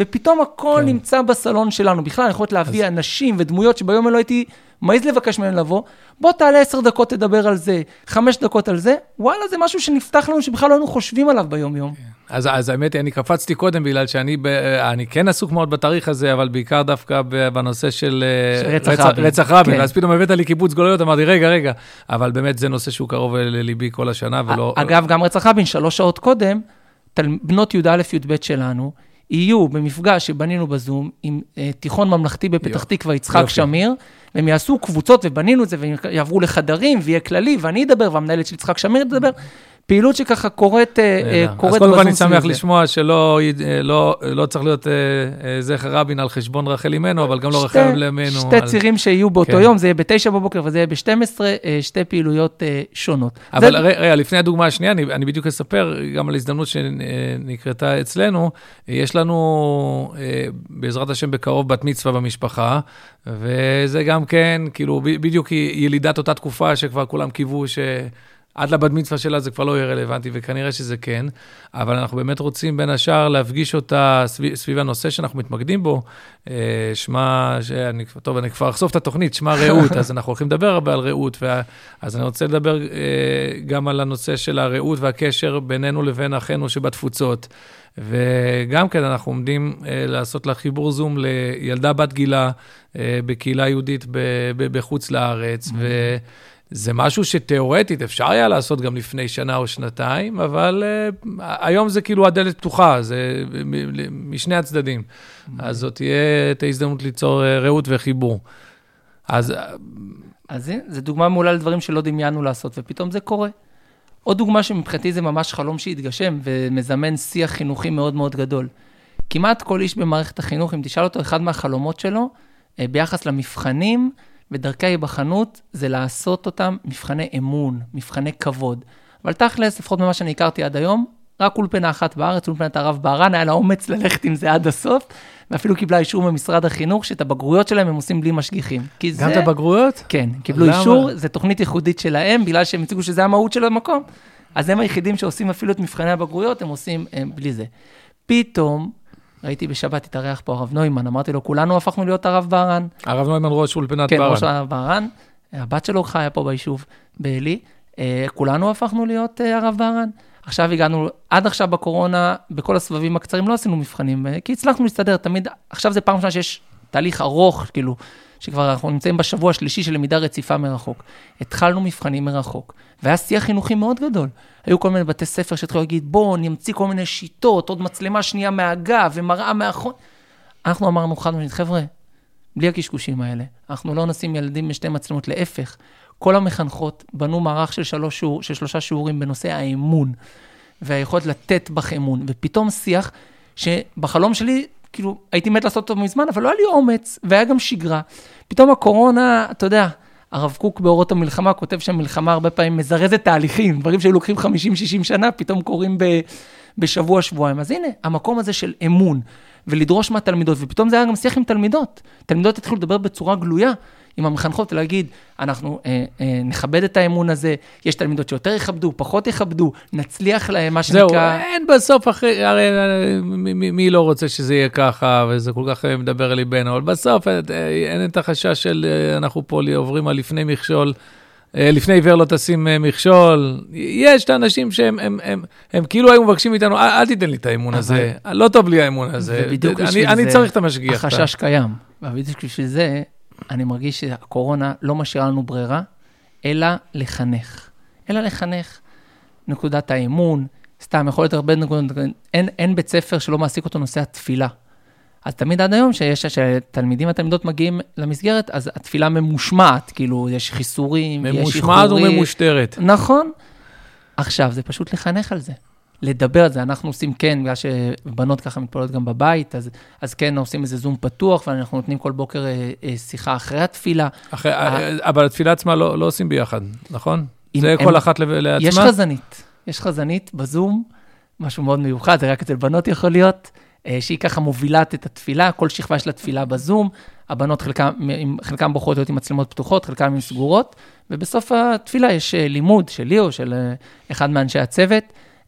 ופתאום הכל כן. נמצא בסלון שלנו. בכלל, אני יכולת להביא אז... אנשים ודמויות שביום לא הייתי מעז לבקש מהם לבוא, בוא תעלה עשר דקות, תדבר על זה, חמש דקות על זה, וואלה, זה משהו שנפתח לנו שבכלל לא היינו חושבים עליו ביום-יום. כן. אז, אז האמת היא, אני קפצתי קודם בגלל שאני ב, אני כן עסוק מאוד בתאריך הזה, אבל בעיקר דווקא בנושא של, של אה, רצח, רצח רבין. רצח רבין. כן. אז פתאום הבאת לי קיבוץ גלויות, אמרתי, רגע, רגע, אבל באמת זה נושא שהוא קרוב לליבי כל השנה, ולא... אגב, גם רצח רבין, שלוש שעות קודם, בנות י"א-י"ב שלנו, יהיו במפגש שבנינו בזום עם אה, תיכון ממלכתי בפתח תקווה, יצחק שמיר, והם יעשו קבוצות, ובנינו את זה, והם יעברו לחדרים, ויהיה כללי, ואני אדבר, והמנהלת של יצחק שמיר תדבר. פעילות שככה קורית, אה, אה, קורית אז קודם כל אני שמח לשמוע שלא אה, לא, לא צריך להיות זכר רבין על חשבון רחל אימנו, אבל גם לא רחל אימנו. שתי על... צירים שיהיו באותו כן. יום, זה יהיה בתשע בבוקר וזה יהיה ב-12, שתי פעילויות שונות. אבל זה... רגע, לפני הדוגמה השנייה, אני, אני בדיוק אספר גם על הזדמנות שנקרתה אצלנו. יש לנו, בעזרת השם, בקרוב בת מצווה במשפחה, וזה גם כן, כאילו, בדיוק ילידת אותה תקופה שכבר כולם קיוו ש... עד לבת מצווה שלה זה כבר לא יהיה רלוונטי, וכנראה שזה כן, אבל אנחנו באמת רוצים בין השאר להפגיש אותה סביב, סביב הנושא שאנחנו מתמקדים בו, אה, שמה, שאני, טוב, אני כבר אחשוף את התוכנית, שמה רעות, אז אנחנו הולכים לדבר הרבה על רעות, וה, אז אני רוצה לדבר אה, גם על הנושא של הרעות והקשר בינינו לבין אחינו שבתפוצות. וגם כן, אנחנו עומדים אה, לעשות לה חיבור זום לילדה בת גילה אה, בקהילה יהודית ב, ב, בחוץ לארץ, mm-hmm. זה משהו שתיאורטית אפשר היה לעשות גם לפני שנה או שנתיים, אבל uh, היום זה כאילו הדלת פתוחה, זה משני הצדדים. Mm-hmm. אז זאת תהיה את ההזדמנות ליצור uh, רעות וחיבור. אז... אז זו דוגמה מעולה לדברים שלא דמיינו לעשות, ופתאום זה קורה. עוד דוגמה שמבחינתי זה ממש חלום שהתגשם, ומזמן שיח חינוכי מאוד מאוד גדול. כמעט כל איש במערכת החינוך, אם תשאל אותו, אחד מהחלומות שלו, אה, ביחס למבחנים, ודרכי ההיבחנות זה לעשות אותם מבחני אמון, מבחני כבוד. אבל תכלס, לפחות ממה שאני הכרתי עד היום, רק אולפנה אחת בארץ, אולפנת הרב בהרן, היה לה אומץ ללכת עם זה עד הסוף, ואפילו קיבלה אישור ממשרד החינוך, שאת הבגרויות שלהם הם עושים בלי משגיחים. גם זה... את הבגרויות? כן, קיבלו למה? אישור, זו תוכנית ייחודית שלהם, בגלל שהם הציגו שזה המהות של המקום. אז הם היחידים שעושים אפילו את מבחני הבגרויות, הם עושים הם, בלי זה. פתאום, ראיתי בשבת, התארח פה הרב נוימן, אמרתי לו, כולנו הפכנו להיות הרב בהרן. הרב נוימן ראש אולפנת בהרן. כן, ראש הרב בהרן. הבת שלו חיה פה ביישוב, בעלי. אה, כולנו הפכנו להיות אה, הרב בהרן. עכשיו הגענו, עד עכשיו בקורונה, בכל הסבבים הקצרים לא עשינו מבחנים, אה, כי הצלחנו להסתדר תמיד, עכשיו זה פעם ראשונה שיש תהליך ארוך, כאילו, שכבר אנחנו נמצאים בשבוע השלישי של למידה רציפה מרחוק. התחלנו מבחנים מרחוק, והיה שיח חינוכי מאוד גדול. היו כל מיני בתי ספר שהתחילו להגיד, בואו נמציא כל מיני שיטות, עוד מצלמה שנייה מהגב ומראה מאחור. אנחנו אמרנו חד משמעית, חבר'ה, בלי הקשקושים האלה, אנחנו לא נשים ילדים בשתי מצלמות, להפך. כל המחנכות בנו מערך של, שלוש שיעור, של שלושה שיעורים בנושא האמון, והיכולת לתת בך אמון, ופתאום שיח שבחלום שלי, כאילו, הייתי מת לעשות אותו מזמן, אבל לא היה לי אומץ, והיה גם שגרה. פתאום הקורונה, אתה יודע, הרב קוק באורות המלחמה כותב שהמלחמה הרבה פעמים מזרזת תהליכים, דברים שהיו לוקחים 50-60 שנה, פתאום קורים ב, בשבוע, שבועיים. אז הנה, המקום הזה של אמון, ולדרוש מהתלמידות, ופתאום זה היה גם שיח עם תלמידות. תלמידות התחילו לדבר בצורה גלויה. עם המחנכות ולהגיד, אנחנו אה, אה, נכבד את האמון הזה, יש תלמידות שיותר יכבדו, פחות יכבדו, נצליח להם, מה שנקרא... זהו, אין בסוף, אחרי, הרי מי, מי לא רוצה שזה יהיה ככה, וזה כל כך מדבר אל ליבנו, אבל בסוף אין, אה, אין את החשש של אה, אנחנו פה עוברים על לפני מכשול. אה, לפני עיוור לא תשים מכשול. יש את האנשים שהם הם, הם, הם כאילו היו מבקשים מאיתנו, אל, אל תיתן לי את האמון הזה, לא טוב לי האמון הזה. ובדיוק בשביל זה, אני צריך את המשגיח. החשש קיים. ובדיוק בשביל זה, אני מרגיש שהקורונה לא משאירה לנו ברירה, אלא לחנך. אלא לחנך. נקודת האמון, סתם, יכול להיות הרבה נקודות, אין, אין בית ספר שלא מעסיק אותו נושא התפילה. אז תמיד עד היום, שיש, שתלמידים ותלמידות מגיעים למסגרת, אז התפילה ממושמעת, כאילו, יש חיסורים, יש איחורים. ממושמעת וממושטרת. נכון. עכשיו, זה פשוט לחנך על זה. לדבר על זה. אנחנו עושים כן, בגלל שבנות ככה מתפללות גם בבית, אז, אז כן עושים איזה זום פתוח, ואנחנו נותנים כל בוקר אה, אה, שיחה אחרי התפילה. אחרי, אה, אבל התפילה עצמה לא, לא עושים ביחד, נכון? זה הם, כל אחת לעצמה? יש חזנית, יש חזנית בזום, משהו מאוד מיוחד, זה רק אצל בנות יכול להיות, אה, שהיא ככה מובילת את התפילה, כל שכבה יש לה תפילה בזום, הבנות חלקם, חלקם בוחרות להיות עם מצלמות פתוחות, חלקם עם סגורות, ובסוף התפילה יש אה, לימוד של ליאו, של אה, אחד מאנשי הצוות.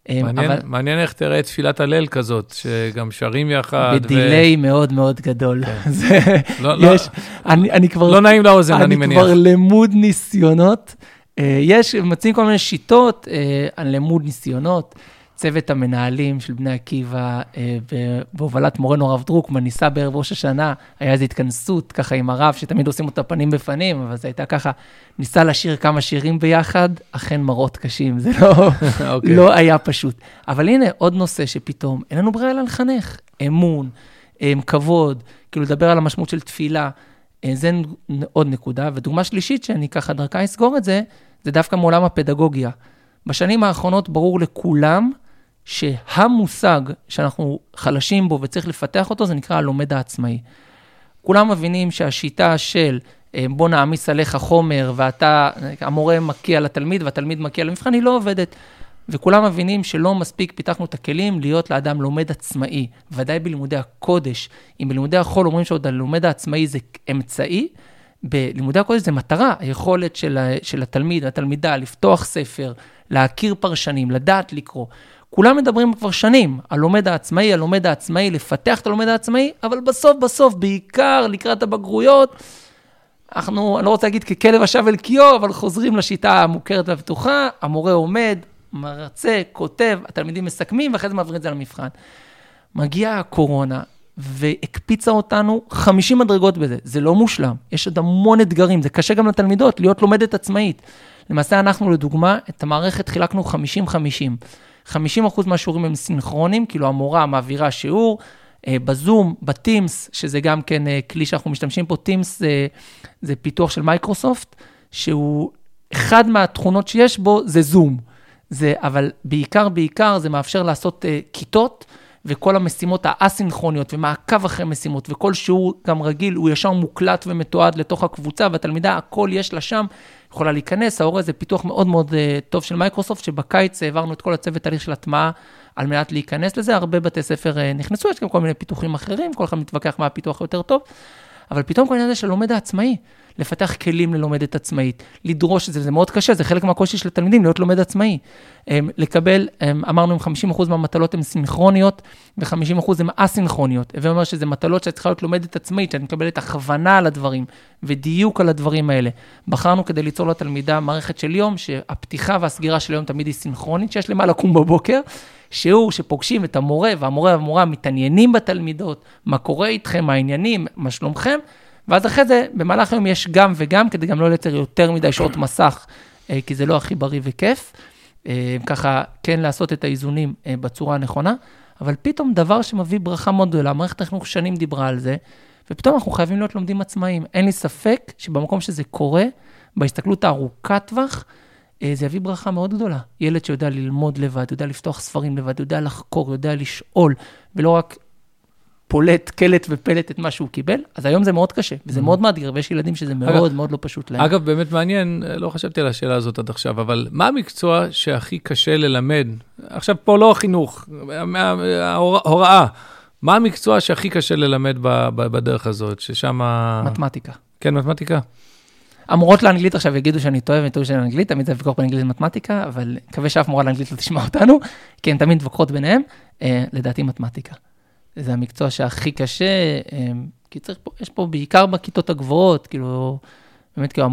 אה, מעניין, אבל... מעניין איך תראה תפילת הלל כזאת, שגם שרים יחד. בדיליי ו... מאוד מאוד גדול. כן. זה, לא, לא- יש, לא, אני, אני כבר... לא נעים לאוזן, אני, אני מניח. אני כבר למוד ניסיונות. אה, יש, מציעים כל מיני שיטות על למוד ניסיונות. צוות המנהלים של בני עקיבא, אה, בהובלת מורנו הרב דרוקמן, ניסה בערב ראש השנה, היה איזו התכנסות ככה עם הרב, שתמיד עושים אותה פנים בפנים, אבל זו הייתה ככה, ניסה לשיר כמה שירים ביחד, אכן מראות קשים, זה לא, okay. אוקיי. לא היה פשוט. אבל הנה, עוד נושא שפתאום, אין לנו ברירה אלא לחנך, אמון, אה, כבוד, כאילו לדבר על המשמעות של תפילה. אה, זה עוד נקודה. ודוגמה שלישית, שאני ככה דרכה אסגור את זה, זה דווקא מעולם הפדגוגיה. בשנים האחרונות ברור לכולם שהמושג שאנחנו חלשים בו וצריך לפתח אותו, זה נקרא הלומד העצמאי. כולם מבינים שהשיטה של אה, בוא נעמיס עליך חומר ואתה, המורה מקיע לתלמיד והתלמיד מקיע למבחן, היא לא עובדת. וכולם מבינים שלא מספיק פיתחנו את הכלים להיות לאדם לומד עצמאי, ודאי בלימודי הקודש. אם בלימודי החול אומרים שעוד הלומד העצמאי זה אמצעי, בלימודי הקודש זה מטרה, היכולת של, של התלמיד, התלמידה, לפתוח ספר, להכיר פרשנים, לדעת לקרוא. כולם מדברים כבר שנים, הלומד העצמאי, הלומד העצמאי, לפתח את הלומד העצמאי, אבל בסוף בסוף, בעיקר לקראת הבגרויות, אנחנו, אני לא רוצה להגיד ככלב השב אל קיו, אבל חוזרים לשיטה המוכרת והבטוחה, המורה עומד, מרצה, כותב, התלמידים מסכמים, ואחרי זה מעבירים את זה למבחן. מגיעה הקורונה, והקפיצה אותנו 50 מדרגות בזה. זה לא מושלם, יש עוד המון אתגרים, זה קשה גם לתלמידות להיות לומדת עצמאית. למעשה אנחנו, לדוגמה, את המערכת חילקנו 50-50. 50% מהשיעורים הם סינכרונים, כאילו המורה מעבירה שיעור, אה, בזום, ב Teams, שזה גם כן אה, כלי שאנחנו משתמשים פה, Teams זה, זה פיתוח של מייקרוסופט, שהוא, אחד מהתכונות שיש בו זה זום. זה, אבל בעיקר, בעיקר זה מאפשר לעשות כיתות, וכל המשימות האסינכרוניות ומעקב אחרי משימות, וכל שיעור גם רגיל, הוא ישר מוקלט ומתועד לתוך הקבוצה, והתלמידה, הכל יש לה שם, יכולה להיכנס. ההורה זה פיתוח מאוד מאוד uh, טוב של מייקרוסופט, שבקיץ העברנו את כל הצוות תהליך של הטמעה על מנת להיכנס לזה. הרבה בתי ספר אה, נכנסו, יש גם כל מיני פיתוחים אחרים, כל אחד מתווכח מה הפיתוח יותר טוב, אבל פתאום כל העניין הזה של לומד העצמאי, לפתח כלים ללומדת עצמאית, לדרוש את זה, זה מאוד קשה, זה חלק מהקושי של התלמידים, להיות לומד עצמאי. אמ, לקבל, אמ, אמרנו, אם 50% מהמטלות הן סינכרוניות ו-50% הן אסינכרוניות. הווה אומר שזה מטלות שאת צריכה להיות לומדת עצמאית, שאת מקבלת הכוונה על הדברים ודיוק על הדברים האלה. בחרנו כדי ליצור לתלמידה מערכת של יום, שהפתיחה והסגירה של היום תמיד היא סינכרונית, שיש למה לקום בבוקר. שיעור שפוגשים את המורה, והמורה והמורה מתעניינים בתלמידות, מה קורה איתכם, מה העניינים, מה שלומכם, ואז אחרי זה, במהלך היום יש גם וגם, כדי גם לא לייצר יותר מדי שעות מסך, אה, כי זה לא הכי בריא וכיף. אה, ככה, כן לעשות את האיזונים אה, בצורה הנכונה, אבל פתאום דבר שמביא ברכה מאוד גדולה, מערכת החינוך שנים דיברה על זה, ופתאום אנחנו חייבים להיות לומדים עצמאיים. אין לי ספק שבמקום שזה קורה, בהסתכלות הארוכת טווח, זה יביא ברכה מאוד גדולה. ילד שיודע ללמוד לבד, יודע לפתוח ספרים לבד, יודע לחקור, יודע לשאול, ולא רק פולט, קלט ופלט את מה שהוא קיבל, אז היום זה מאוד קשה, וזה mm. מאוד מאתגר, ויש ילדים שזה מאוד מאוד לא פשוט להם. אגב, באמת מעניין, לא חשבתי על השאלה הזאת עד עכשיו, אבל מה המקצוע שהכי קשה ללמד? עכשיו, פה לא חינוך, ההוראה. מה המקצוע שהכי קשה ללמד בדרך הזאת, ששם... מתמטיקה. כן, מתמטיקה. המורות לאנגלית עכשיו יגידו שאני טועה וטועה שאני אנגלית, תמיד זה ויכוח בין אנגלית ומתמטיקה, אבל מקווה שאף מורה לאנגלית לא תשמע אותנו, כי הן תמיד מתווכחות ביניהם, אה, לדעתי מתמטיקה. זה המקצוע שהכי קשה, אמ, כי צריך פה, יש פה בעיקר בכיתות הגבוהות, כאילו, באמת כאילו,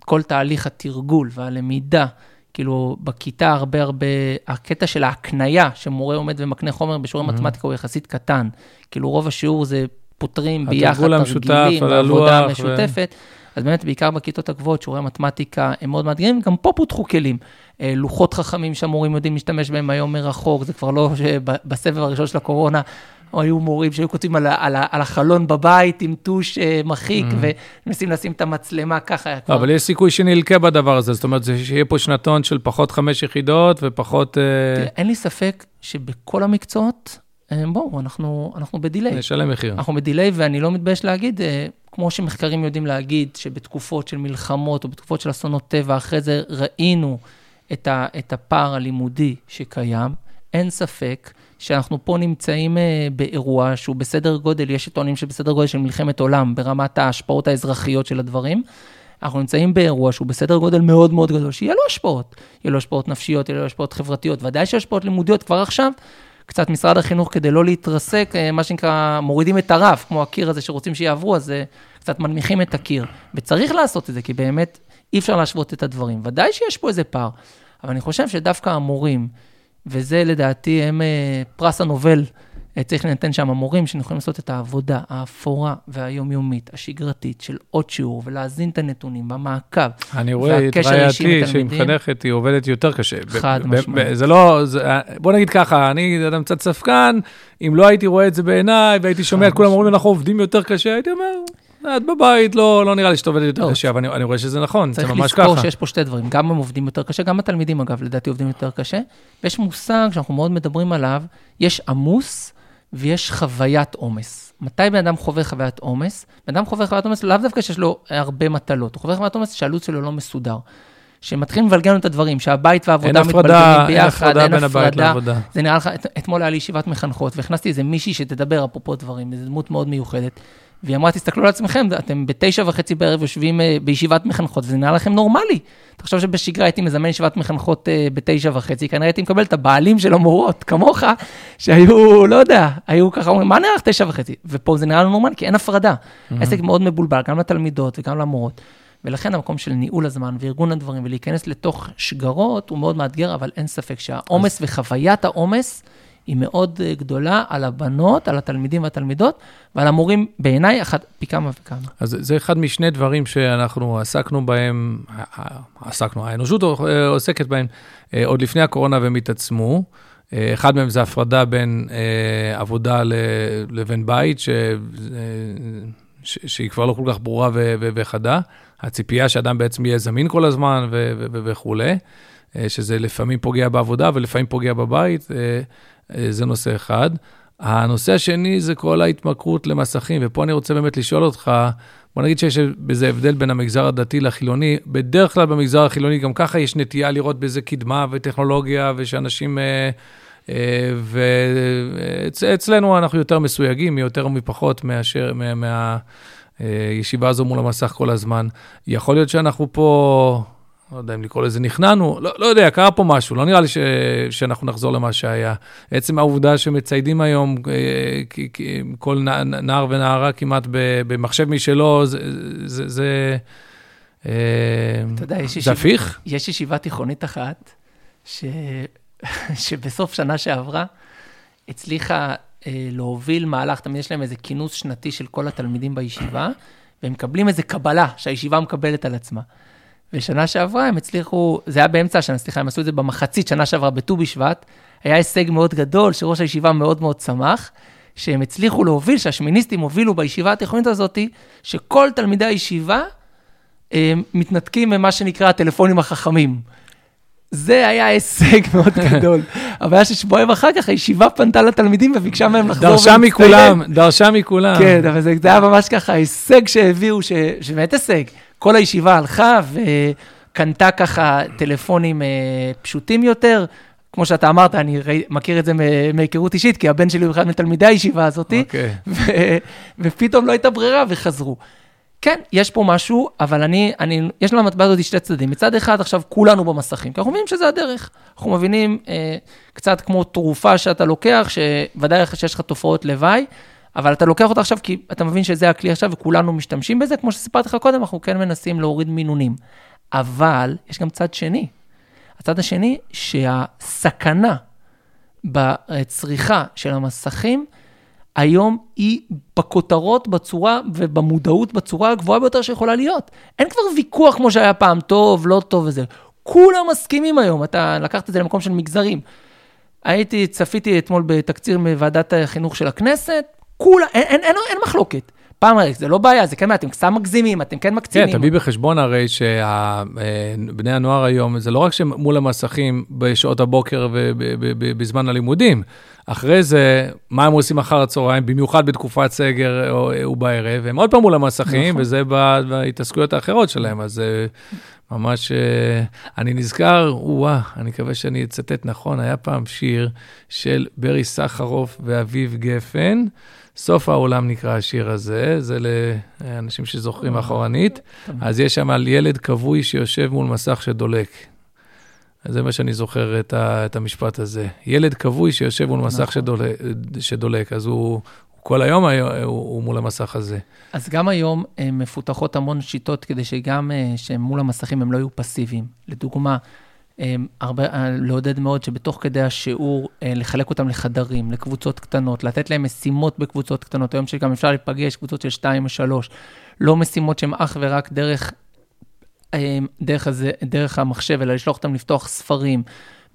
כל תהליך התרגול והלמידה, כאילו, בכיתה הרבה הרבה, הקטע של ההקנייה, שמורה עומד ומקנה חומר בשיעורי mm-hmm. מתמטיקה הוא יחסית קטן. כאילו, רוב השיעור זה פותרים ביחד, תרגילים, עבודה משותפת. ו... אז באמת, בעיקר בכיתות הגבוהות, שיעורי מתמטיקה הם מאוד מאתגרים, גם פה פותחו כלים. אה, לוחות חכמים שהמורים יודעים להשתמש בהם היום מרחוק, זה כבר לא בסבב הראשון של הקורונה, או היו מורים שהיו כותבים על, על, על החלון בבית עם טוש אה, מחיק, mm. ומנסים לשים את המצלמה ככה. לא, אבל יש סיכוי שנלקה בדבר הזה, זאת אומרת, שיהיה פה שנתון של פחות חמש יחידות ופחות... אה... תראה, אין לי ספק שבכל המקצועות, אה, בואו, אנחנו, אנחנו בדיליי. נשלם מחיר. אנחנו בדיליי, ואני לא מתבייש להגיד, כמו שמחקרים יודעים להגיד, שבתקופות של מלחמות או בתקופות של אסונות טבע, אחרי זה ראינו את, ה, את הפער הלימודי שקיים, אין ספק שאנחנו פה נמצאים אה, באירוע שהוא בסדר גודל, יש טוענים שבסדר גודל של מלחמת עולם, ברמת ההשפעות האזרחיות של הדברים. אנחנו נמצאים באירוע שהוא בסדר גודל מאוד מאוד גדול, שיהיה לו השפעות. יהיה לו השפעות נפשיות, יהיה לו השפעות חברתיות, ודאי שיש השפעות לימודיות כבר עכשיו. קצת משרד החינוך, כדי לא להתרסק, אה, מה שנקרא, מורידים את הרף, כמו הקיר הזה שרוצים שיעברו, אז אה, קצת מנמיכים את הקיר. וצריך לעשות את זה, כי באמת אי אפשר להשוות את הדברים. ודאי שיש פה איזה פער, אבל אני חושב שדווקא המורים, וזה לדעתי הם אה, פרס הנובל. אה, צריך לנתן שם המורים שיכולים לעשות את העבודה האפורה והיומיומית, השגרתית, של עוד שיעור, ולהזין את הנתונים במעקב. אני רואה את רעייתי שהיא מחנכת, היא עובדת יותר קשה. חד משמעית. זה לא, זה, בוא נגיד ככה, אני אדם קצת ספקן, אם לא הייתי רואה את זה בעיניי, והייתי שומע את כולם אומרים, אנחנו עובדים יותר קשה, הייתי אומר, את בבית, לא, לא נראה לי שאת עובדת יותר לא. קשה, אבל אני, רואה שזה נכון, זה ממש ככה. צריך לזכור שיש פה שתי דברים, גם הם עובדים יותר קשה, גם התלמידים אגב, לדעתי עובדים יותר קשה, ויש מושג שאנחנו מאוד מדברים עליו, יש עמוס ויש חוויית עומס. מתי בן אדם חווה חוויית עומס? בן אדם חווה חוויית עומס לאו דווקא שיש לו הרבה מטלות, הוא חווה חוויית עומס שהלו"ז שלו לא מסודר. שמתחילים לבלגן את הדברים, שהבית והעבודה מתבלגנים ביחד, אין הפרדה בין הבית לעבודה. זה נראה לך, אתמול היה לי ישיבת מחנכות, והכנסתי איזה מישהי שתדבר אפרופו דברים, איזו דמות מאוד מיוחדת. והיא אמרה, תסתכלו על עצמכם, אתם בתשע וחצי בערב יושבים אה, בישיבת מחנכות, וזה נראה לכם נורמלי. תחשוב שבשגרה הייתי מזמן ישיבת מחנכות אה, בתשע וחצי, כנראה הייתי מקבל את הבעלים של המורות, כמוך, שהיו, לא יודע, היו ככה אומרים, מה נראה לך תשע וחצי? ופה זה נראה לנו נורמלי, כי אין הפרדה. העסק מאוד מבולבל, גם לתלמידות וגם למורות. ולכן המקום של ניהול הזמן וארגון הדברים ולהיכנס לתוך שגרות הוא מאוד מאתגר, אבל אין ספק שהעומס וחוויית העומס, היא מאוד אה, גדולה על הבנות, על התלמידים והתלמידות, ועל המורים, בעיניי, אחת, פי כמה וכמה. אז זה אחד משני דברים שאנחנו עסקנו בהם, עסקנו, האנושות אה, עוסקת בהם אה, עוד לפני הקורונה והם התעצמו. אחד מהם זה הפרדה בין עבודה לבין בית, ש, שהיא כבר לא כל כך ברורה ו, ו, וחדה. הציפייה שאדם בעצם יהיה זמין כל הזמן ו, ו, וכולי, שזה לפעמים פוגע בעבודה ולפעמים פוגע בבית. אה, אה, זה נושא אחד. הנושא השני זה כל ההתמכרות למסכים, ופה אני רוצה באמת לשאול אותך, בוא נגיד שיש בזה הבדל בין המגזר הדתי לחילוני. בדרך כלל במגזר החילוני גם ככה יש נטייה לראות בזה קדמה וטכנולוגיה, ושאנשים אה, ואצלנו אנחנו יותר מסויגים, יותר מפחות מאשר, מה... הישיבה הזו מול המסך כל הזמן. יכול להיות שאנחנו פה, לא יודע אם לקרוא לזה נכנענו, לא, לא יודע, קרה פה משהו, לא נראה לי ש, שאנחנו נחזור למה שהיה. עצם העובדה שמציידים היום אה, כל נער ונערה כמעט במחשב משלו, זה... זה, זה אה, אתה יודע, יש ישיבה, יש ישיבה תיכונית אחת, ש... שבסוף שנה שעברה הצליחה אה, להוביל מהלך, תמיד יש להם איזה כינוס שנתי של כל התלמידים בישיבה, והם מקבלים איזה קבלה שהישיבה מקבלת על עצמה. ושנה שעברה הם הצליחו, זה היה באמצע השנה, סליחה, הם עשו את זה במחצית שנה שעברה בט"ו בשבט, היה הישג מאוד גדול, שראש הישיבה מאוד מאוד שמח, שהם הצליחו להוביל, שהשמיניסטים הובילו בישיבה התיכונית הזאת, שכל תלמידי הישיבה הם, אה, מתנתקים ממה שנקרא הטלפונים החכמים. זה היה הישג מאוד גדול. הבעיה ששבועיים אחר כך הישיבה פנתה לתלמידים וביקשה מהם לחזור דרשה מכולם, דרשה מכולם. כן, אבל זה היה ממש ככה הישג שהביאו, שבאמת הישג. כל הישיבה הלכה וקנתה ככה טלפונים אה, פשוטים יותר. כמו שאתה אמרת, אני ראי, מכיר את זה מהיכרות אישית, כי הבן שלי הוא אחד מתלמידי הישיבה הזאת, okay. אוקיי. ופתאום לא הייתה ברירה וחזרו. כן, יש פה משהו, אבל אני, אני, יש למטבע הזאת שתי צדדים. מצד אחד, עכשיו כולנו במסכים, כי אנחנו מבינים שזה הדרך. אנחנו מבינים אה, קצת כמו תרופה שאתה לוקח, שוודאי שיש לך תופעות לוואי, אבל אתה לוקח אותה עכשיו כי אתה מבין שזה הכלי עכשיו וכולנו משתמשים בזה. כמו שסיפרתי לך קודם, אנחנו כן מנסים להוריד מינונים. אבל יש גם צד שני. הצד השני, שהסכנה בצריכה של המסכים, היום היא בכותרות בצורה ובמודעות בצורה הגבוהה ביותר שיכולה להיות. אין כבר ויכוח כמו שהיה פעם, טוב, לא טוב וזה. כולם מסכימים היום, אתה לקחת את זה למקום של מגזרים. הייתי, צפיתי אתמול בתקציר מוועדת החינוך של הכנסת, כולה, אין, אין, אין, אין מחלוקת. פעם הרי זה לא בעיה, זה כן, אתם סתם מגזימים, אתם כן מקצינים. כן, תביא בחשבון הרי שבני הנוער היום, זה לא רק שמול המסכים בשעות הבוקר ובזמן הלימודים, אחרי זה, מה הם עושים אחר הצהריים, במיוחד בתקופת סגר ובערב, הם עוד פעם מול המסכים, נכון. וזה בהתעסקויות האחרות שלהם, אז אה, ממש, אה, אני נזכר, וואה, אני מקווה שאני אצטט נכון, היה פעם שיר של ברי סחרוף ואביב גפן. סוף העולם נקרא השיר הזה, זה לאנשים שזוכרים אחורנית. אז יש שם על ילד כבוי שיושב מול מסך שדולק. זה מה שאני זוכר את, ה, את המשפט הזה. ילד כבוי שיושב מול מסך נכון. שדולק, שדולק, אז הוא, כל היום הוא, הוא מול המסך הזה. אז גם היום מפותחות המון שיטות כדי שגם שמול המסכים הם לא יהיו פסיביים. לדוגמה, הרבה, אה, לעודד מאוד שבתוך כדי השיעור, אה, לחלק אותם לחדרים, לקבוצות קטנות, לתת להם משימות בקבוצות קטנות. היום שגם אפשר להיפגש, קבוצות של שתיים או שלוש, לא משימות שהן אך ורק דרך, דרך, הזה, דרך המחשב, אלא לשלוח אותם לפתוח ספרים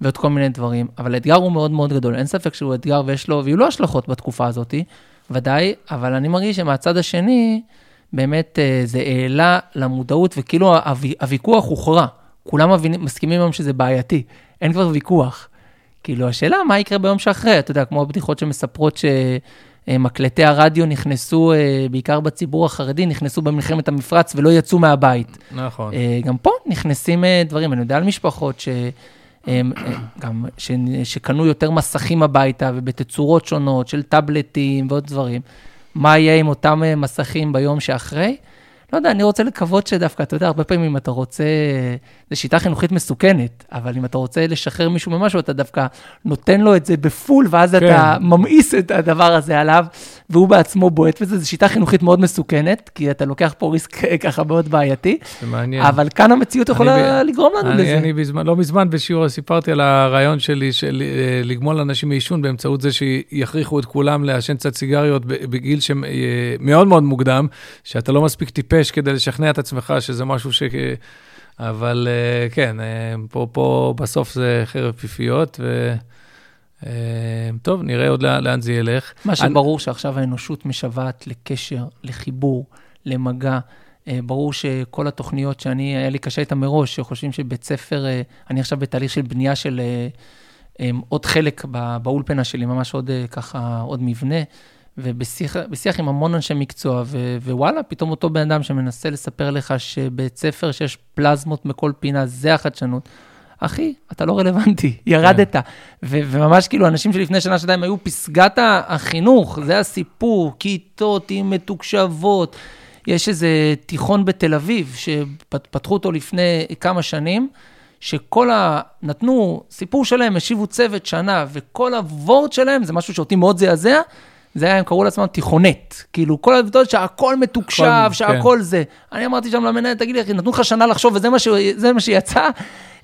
ועוד כל מיני דברים. אבל האתגר הוא מאוד מאוד גדול, אין ספק שהוא אתגר ויש לו, ויהיו לו השלכות בתקופה הזאת, ודאי, אבל אני מרגיש שמהצד השני, באמת אה, זה העלה למודעות, וכאילו הוויכוח הוכרע. כולם מבינים, מסכימים היום שזה בעייתי, אין כבר ויכוח. כאילו, השאלה, מה יקרה ביום שאחרי? אתה יודע, כמו הבדיחות שמספרות שמקלטי הרדיו נכנסו, אה, בעיקר בציבור החרדי, נכנסו במלחמת המפרץ ולא יצאו מהבית. נכון. אה, גם פה נכנסים אה, דברים, אני יודע על משפחות ש... גם ש, שקנו יותר מסכים הביתה ובתצורות שונות של טאבלטים ועוד דברים. מה יהיה עם אותם מסכים ביום שאחרי? לא יודע, אני רוצה לקוות שדווקא, אתה יודע, הרבה פעמים אם אתה רוצה, זו שיטה חינוכית מסוכנת, אבל אם אתה רוצה לשחרר מישהו ממשהו, אתה דווקא נותן לו את זה בפול, ואז כן. אתה ממאיס את הדבר הזה עליו, והוא בעצמו בועט בזה, זו שיטה חינוכית מאוד מסוכנת, כי אתה לוקח פה ריסק ככה מאוד בעייתי. זה מעניין. אבל כאן המציאות יכולה ב... לגרום לנו אני, לזה. אני בזמן, לא מזמן בשיעור סיפרתי על הרעיון שלי של אה, לגמול אנשים מעישון באמצעות זה שיכריחו את כולם לעשן קצת סיגריות בגיל שמאוד מאוד מוקדם, שאתה לא מספיק טיפש כדי לשכנע את עצמך שזה משהו ש... אבל אה, כן, אה, פה, פה בסוף זה חרב פיפיות, ו... אה, טוב, נראה עוד לאן זה ילך. מה שברור אני... שעכשיו האנושות משוועת לקשר, לחיבור, למגע. ברור שכל התוכניות שאני, היה לי קשה איתן מראש, שחושבים שבית ספר, אני עכשיו בתהליך של בנייה של עוד חלק באולפנה שלי, ממש עוד ככה, עוד מבנה, ובשיח עם המון אנשי מקצוע, ו, ווואלה, פתאום אותו בן אדם שמנסה לספר לך שבית ספר שיש פלזמות מכל פינה, זה החדשנות. אחי, אתה לא רלוונטי, ירדת. כן. ו- וממש כאילו, אנשים שלפני שנה, שנתיים היו פסגת החינוך, זה הסיפור, כיתות עם מתוקשבות. יש איזה תיכון בתל אביב, שפתחו אותו לפני כמה שנים, שכל ה... נתנו סיפור שלהם, השיבו צוות שנה, וכל הוורד שלהם, זה משהו שאותי מאוד זעזע, זה היה, הם קראו לעצמם תיכונט. כאילו, כל הדברים שהכל מתוקשב, שהכל כן. זה. אני אמרתי שם למנהל, תגיד לי, אחי, נתנו לך שנה לחשוב, וזה מה, ש... מה שיצא.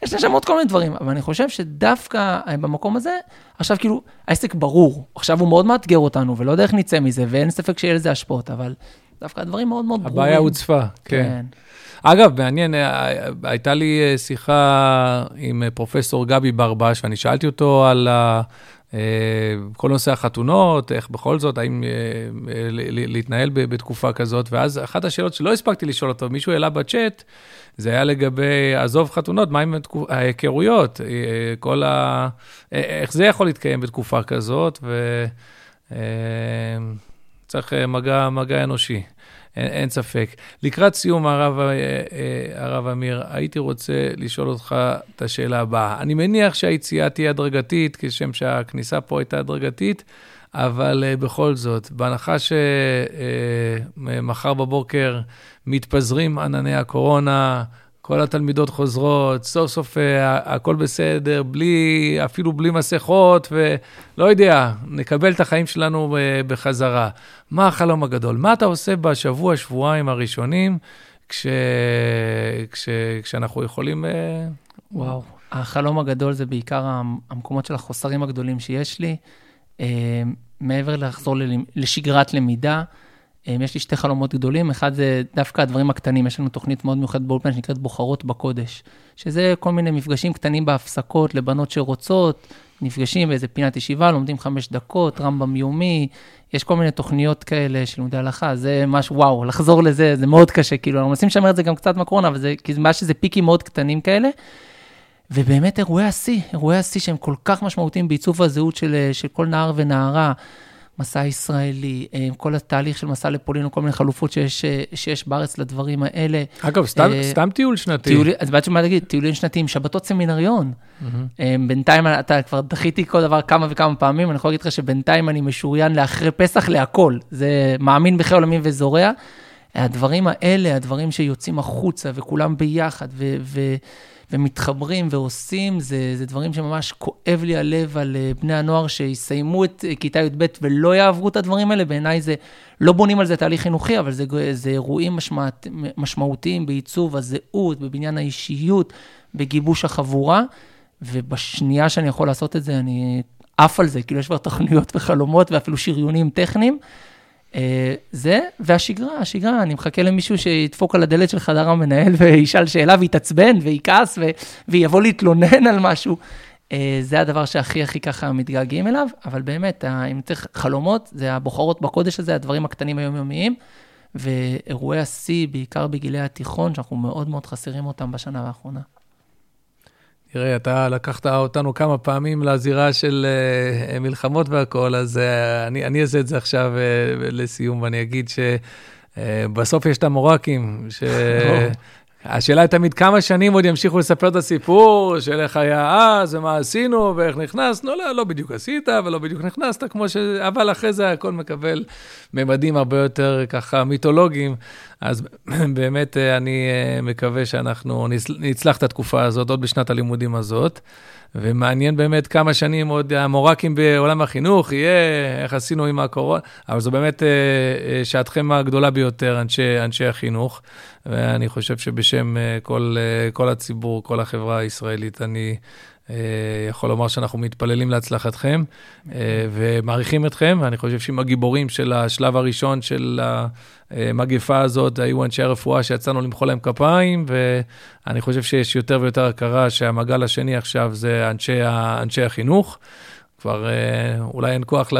יש שם עוד כל מיני דברים, אבל אני חושב שדווקא אה, במקום הזה, עכשיו כאילו, העסק ברור. עכשיו הוא מאוד מאתגר אותנו, ולא יודע איך נצא מזה, ואין ספק שיהיה לזה השפעות, אבל דווקא הדברים מאוד מאוד ברורים. הבעיה הוצפה, כן. כן. אגב, מעניין, אה, הייתה לי אה, שיחה עם פרופסור גבי ברבש, ואני שאלתי אותו על ה... כל נושא החתונות, איך בכל זאת, האם להתנהל בתקופה כזאת, ואז אחת השאלות שלא הספקתי לשאול אותו, מישהו העלה בצ'אט, זה היה לגבי, עזוב חתונות, מה עם ההיכרויות? כל ה... איך זה יכול להתקיים בתקופה כזאת, וצריך מגע, מגע אנושי. אין, אין ספק. לקראת סיום, הרב, הרב אמיר, הייתי רוצה לשאול אותך את השאלה הבאה. אני מניח שהיציאה תהיה הדרגתית, כשם שהכניסה פה הייתה הדרגתית, אבל uh, בכל זאת, בהנחה שמחר בבוקר מתפזרים ענני הקורונה, כל התלמידות חוזרות, סוף סוף uh, הכל בסדר, בלי, אפילו בלי מסכות, ולא יודע, נקבל את החיים שלנו uh, בחזרה. מה החלום הגדול? מה אתה עושה בשבוע, שבועיים הראשונים, כש, כש, כשאנחנו יכולים... Uh, וואו, החלום הגדול זה בעיקר המקומות של החוסרים הגדולים שיש לי. אה, מעבר לחזור לשגרת למידה, אה, יש לי שתי חלומות גדולים. אחד זה דווקא הדברים הקטנים, יש לנו תוכנית מאוד מיוחדת באולפן שנקראת בוחרות בקודש, שזה כל מיני מפגשים קטנים בהפסקות לבנות שרוצות, נפגשים באיזה פינת ישיבה, לומדים חמש דקות, רמב"ם יומי, יש כל מיני תוכניות כאלה של לימודי הלכה, זה משהו, וואו, לחזור לזה, זה מאוד קשה, כאילו, אנחנו מנסים לשמר את זה גם קצת מהקורונה, אבל זה, כי מה שזה פיקים מאוד קטנים כאלה. ובאמת אירועי השיא, אירועי השיא שהם כל כך משמעותיים בעיצוב הזהות של, של כל נער ונערה, מסע ישראלי, אה, כל התהליך של מסע לפולין, כל מיני חלופות שיש, שיש בארץ לדברים האלה. אגב, סתם, uh, סתם טיול שנתי. טיול, אז באתי מה להגיד, טיולים שנתיים, שבתות סמינריון. Mm-hmm. בינתיים, אתה כבר דחיתי כל דבר כמה וכמה פעמים, אני יכול להגיד לך שבינתיים אני משוריין לאחרי פסח להכל. זה מאמין בחיי עולמים וזורע. הדברים האלה, הדברים שיוצאים החוצה וכולם ביחד, ו... ו ומתחברים ועושים, זה, זה דברים שממש כואב לי הלב על אה, בני הנוער שיסיימו את אה, כיתה י"ב ולא יעברו את הדברים האלה. בעיניי זה, לא בונים על זה תהליך חינוכי, אבל זה, זה אירועים משמעת, משמעותיים בעיצוב הזהות, בבניין האישיות, בגיבוש החבורה. ובשנייה שאני יכול לעשות את זה, אני עף על זה, כאילו יש כבר תוכניות וחלומות ואפילו שריונים טכניים. אה, זה, והשגרה, השגרה, אני מחכה למישהו שידפוק על הדלת של חדר המנהל וישאל שאלה ויתעצבן ויכעס ויבוא להתלונן על משהו. אה, זה הדבר שהכי הכי ככה מתגעגעים אליו, אבל באמת, אם צריך חלומות, זה הבוחרות בקודש הזה, הדברים הקטנים היומיומיים, ואירועי השיא, בעיקר בגילי התיכון, שאנחנו מאוד מאוד חסרים אותם בשנה האחרונה. תראה, אתה לקחת אותנו כמה פעמים לזירה של uh, מלחמות והכול, אז uh, אני, אני אעשה את זה עכשיו uh, לסיום, ואני אגיד שבסוף uh, יש את המורקים, ש... השאלה היא תמיד כמה שנים עוד ימשיכו לספר את הסיפור של איך היה אז, ומה עשינו, ואיך נכנסנו, לא, לא בדיוק עשית ולא בדיוק נכנסת, כמו ש... אבל אחרי זה הכל מקבל ממדים הרבה יותר ככה מיתולוגיים. אז באמת אני אה, מקווה שאנחנו נצלח את התקופה הזאת עוד בשנת הלימודים הזאת. ומעניין באמת כמה שנים עוד המורקים בעולם החינוך יהיה, איך עשינו עם הקורונה, אבל זו באמת אה, אה, שעתכם הגדולה ביותר, אנשי, אנשי החינוך, ואני חושב שבשם כל, כל הציבור, כל החברה הישראלית, אני יכול לומר שאנחנו מתפללים להצלחתכם ומעריכים אתכם, ואני חושב שעם הגיבורים של השלב הראשון של המגפה הזאת היו אנשי הרפואה שיצאנו למחוא להם כפיים, ואני חושב שיש יותר ויותר הכרה שהמעגל השני עכשיו זה אנשי, אנשי החינוך. כבר אולי אין כוח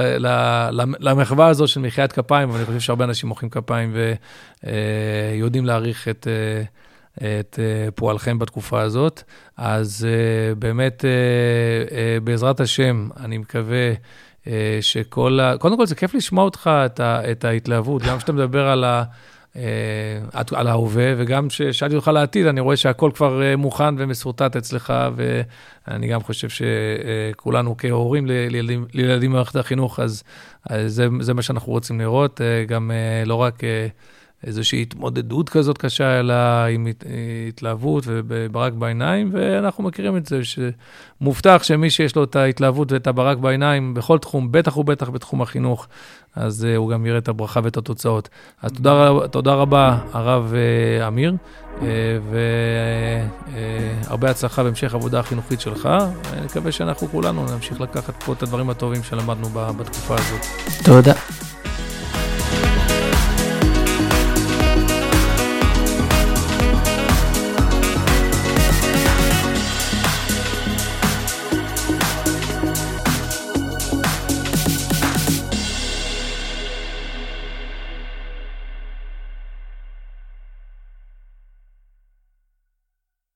למחווה הזו של מחיית כפיים, אבל אני חושב שהרבה אנשים מוחאים כפיים ויודעים להעריך את, את פועלכם בתקופה הזאת. אז באמת, בעזרת השם, אני מקווה שכל ה... קודם כל, זה כיף לשמוע אותך, את, ה... את ההתלהבות, גם כשאתה מדבר על, ה... על ההווה, וגם כששאלתי אותך לעתיד, אני רואה שהכל כבר מוכן ומסורטט אצלך, ואני גם חושב שכולנו כהורים לילדים, לילדים במערכת החינוך, אז, אז זה, זה מה שאנחנו רוצים לראות, גם לא רק... איזושהי התמודדות כזאת קשה, אלא עם התלהבות וברק בעיניים, ואנחנו מכירים את זה, שמובטח שמי שיש לו את ההתלהבות ואת הברק בעיניים בכל תחום, בטח ובטח בתחום החינוך, אז uh, הוא גם יראה את הברכה ואת התוצאות. אז תודה, תודה רבה, הרב uh, אמיר, uh, והרבה הצלחה בהמשך העבודה החינוכית שלך. אני מקווה שאנחנו כולנו נמשיך לקחת פה את הדברים הטובים שלמדנו בתקופה הזאת. תודה.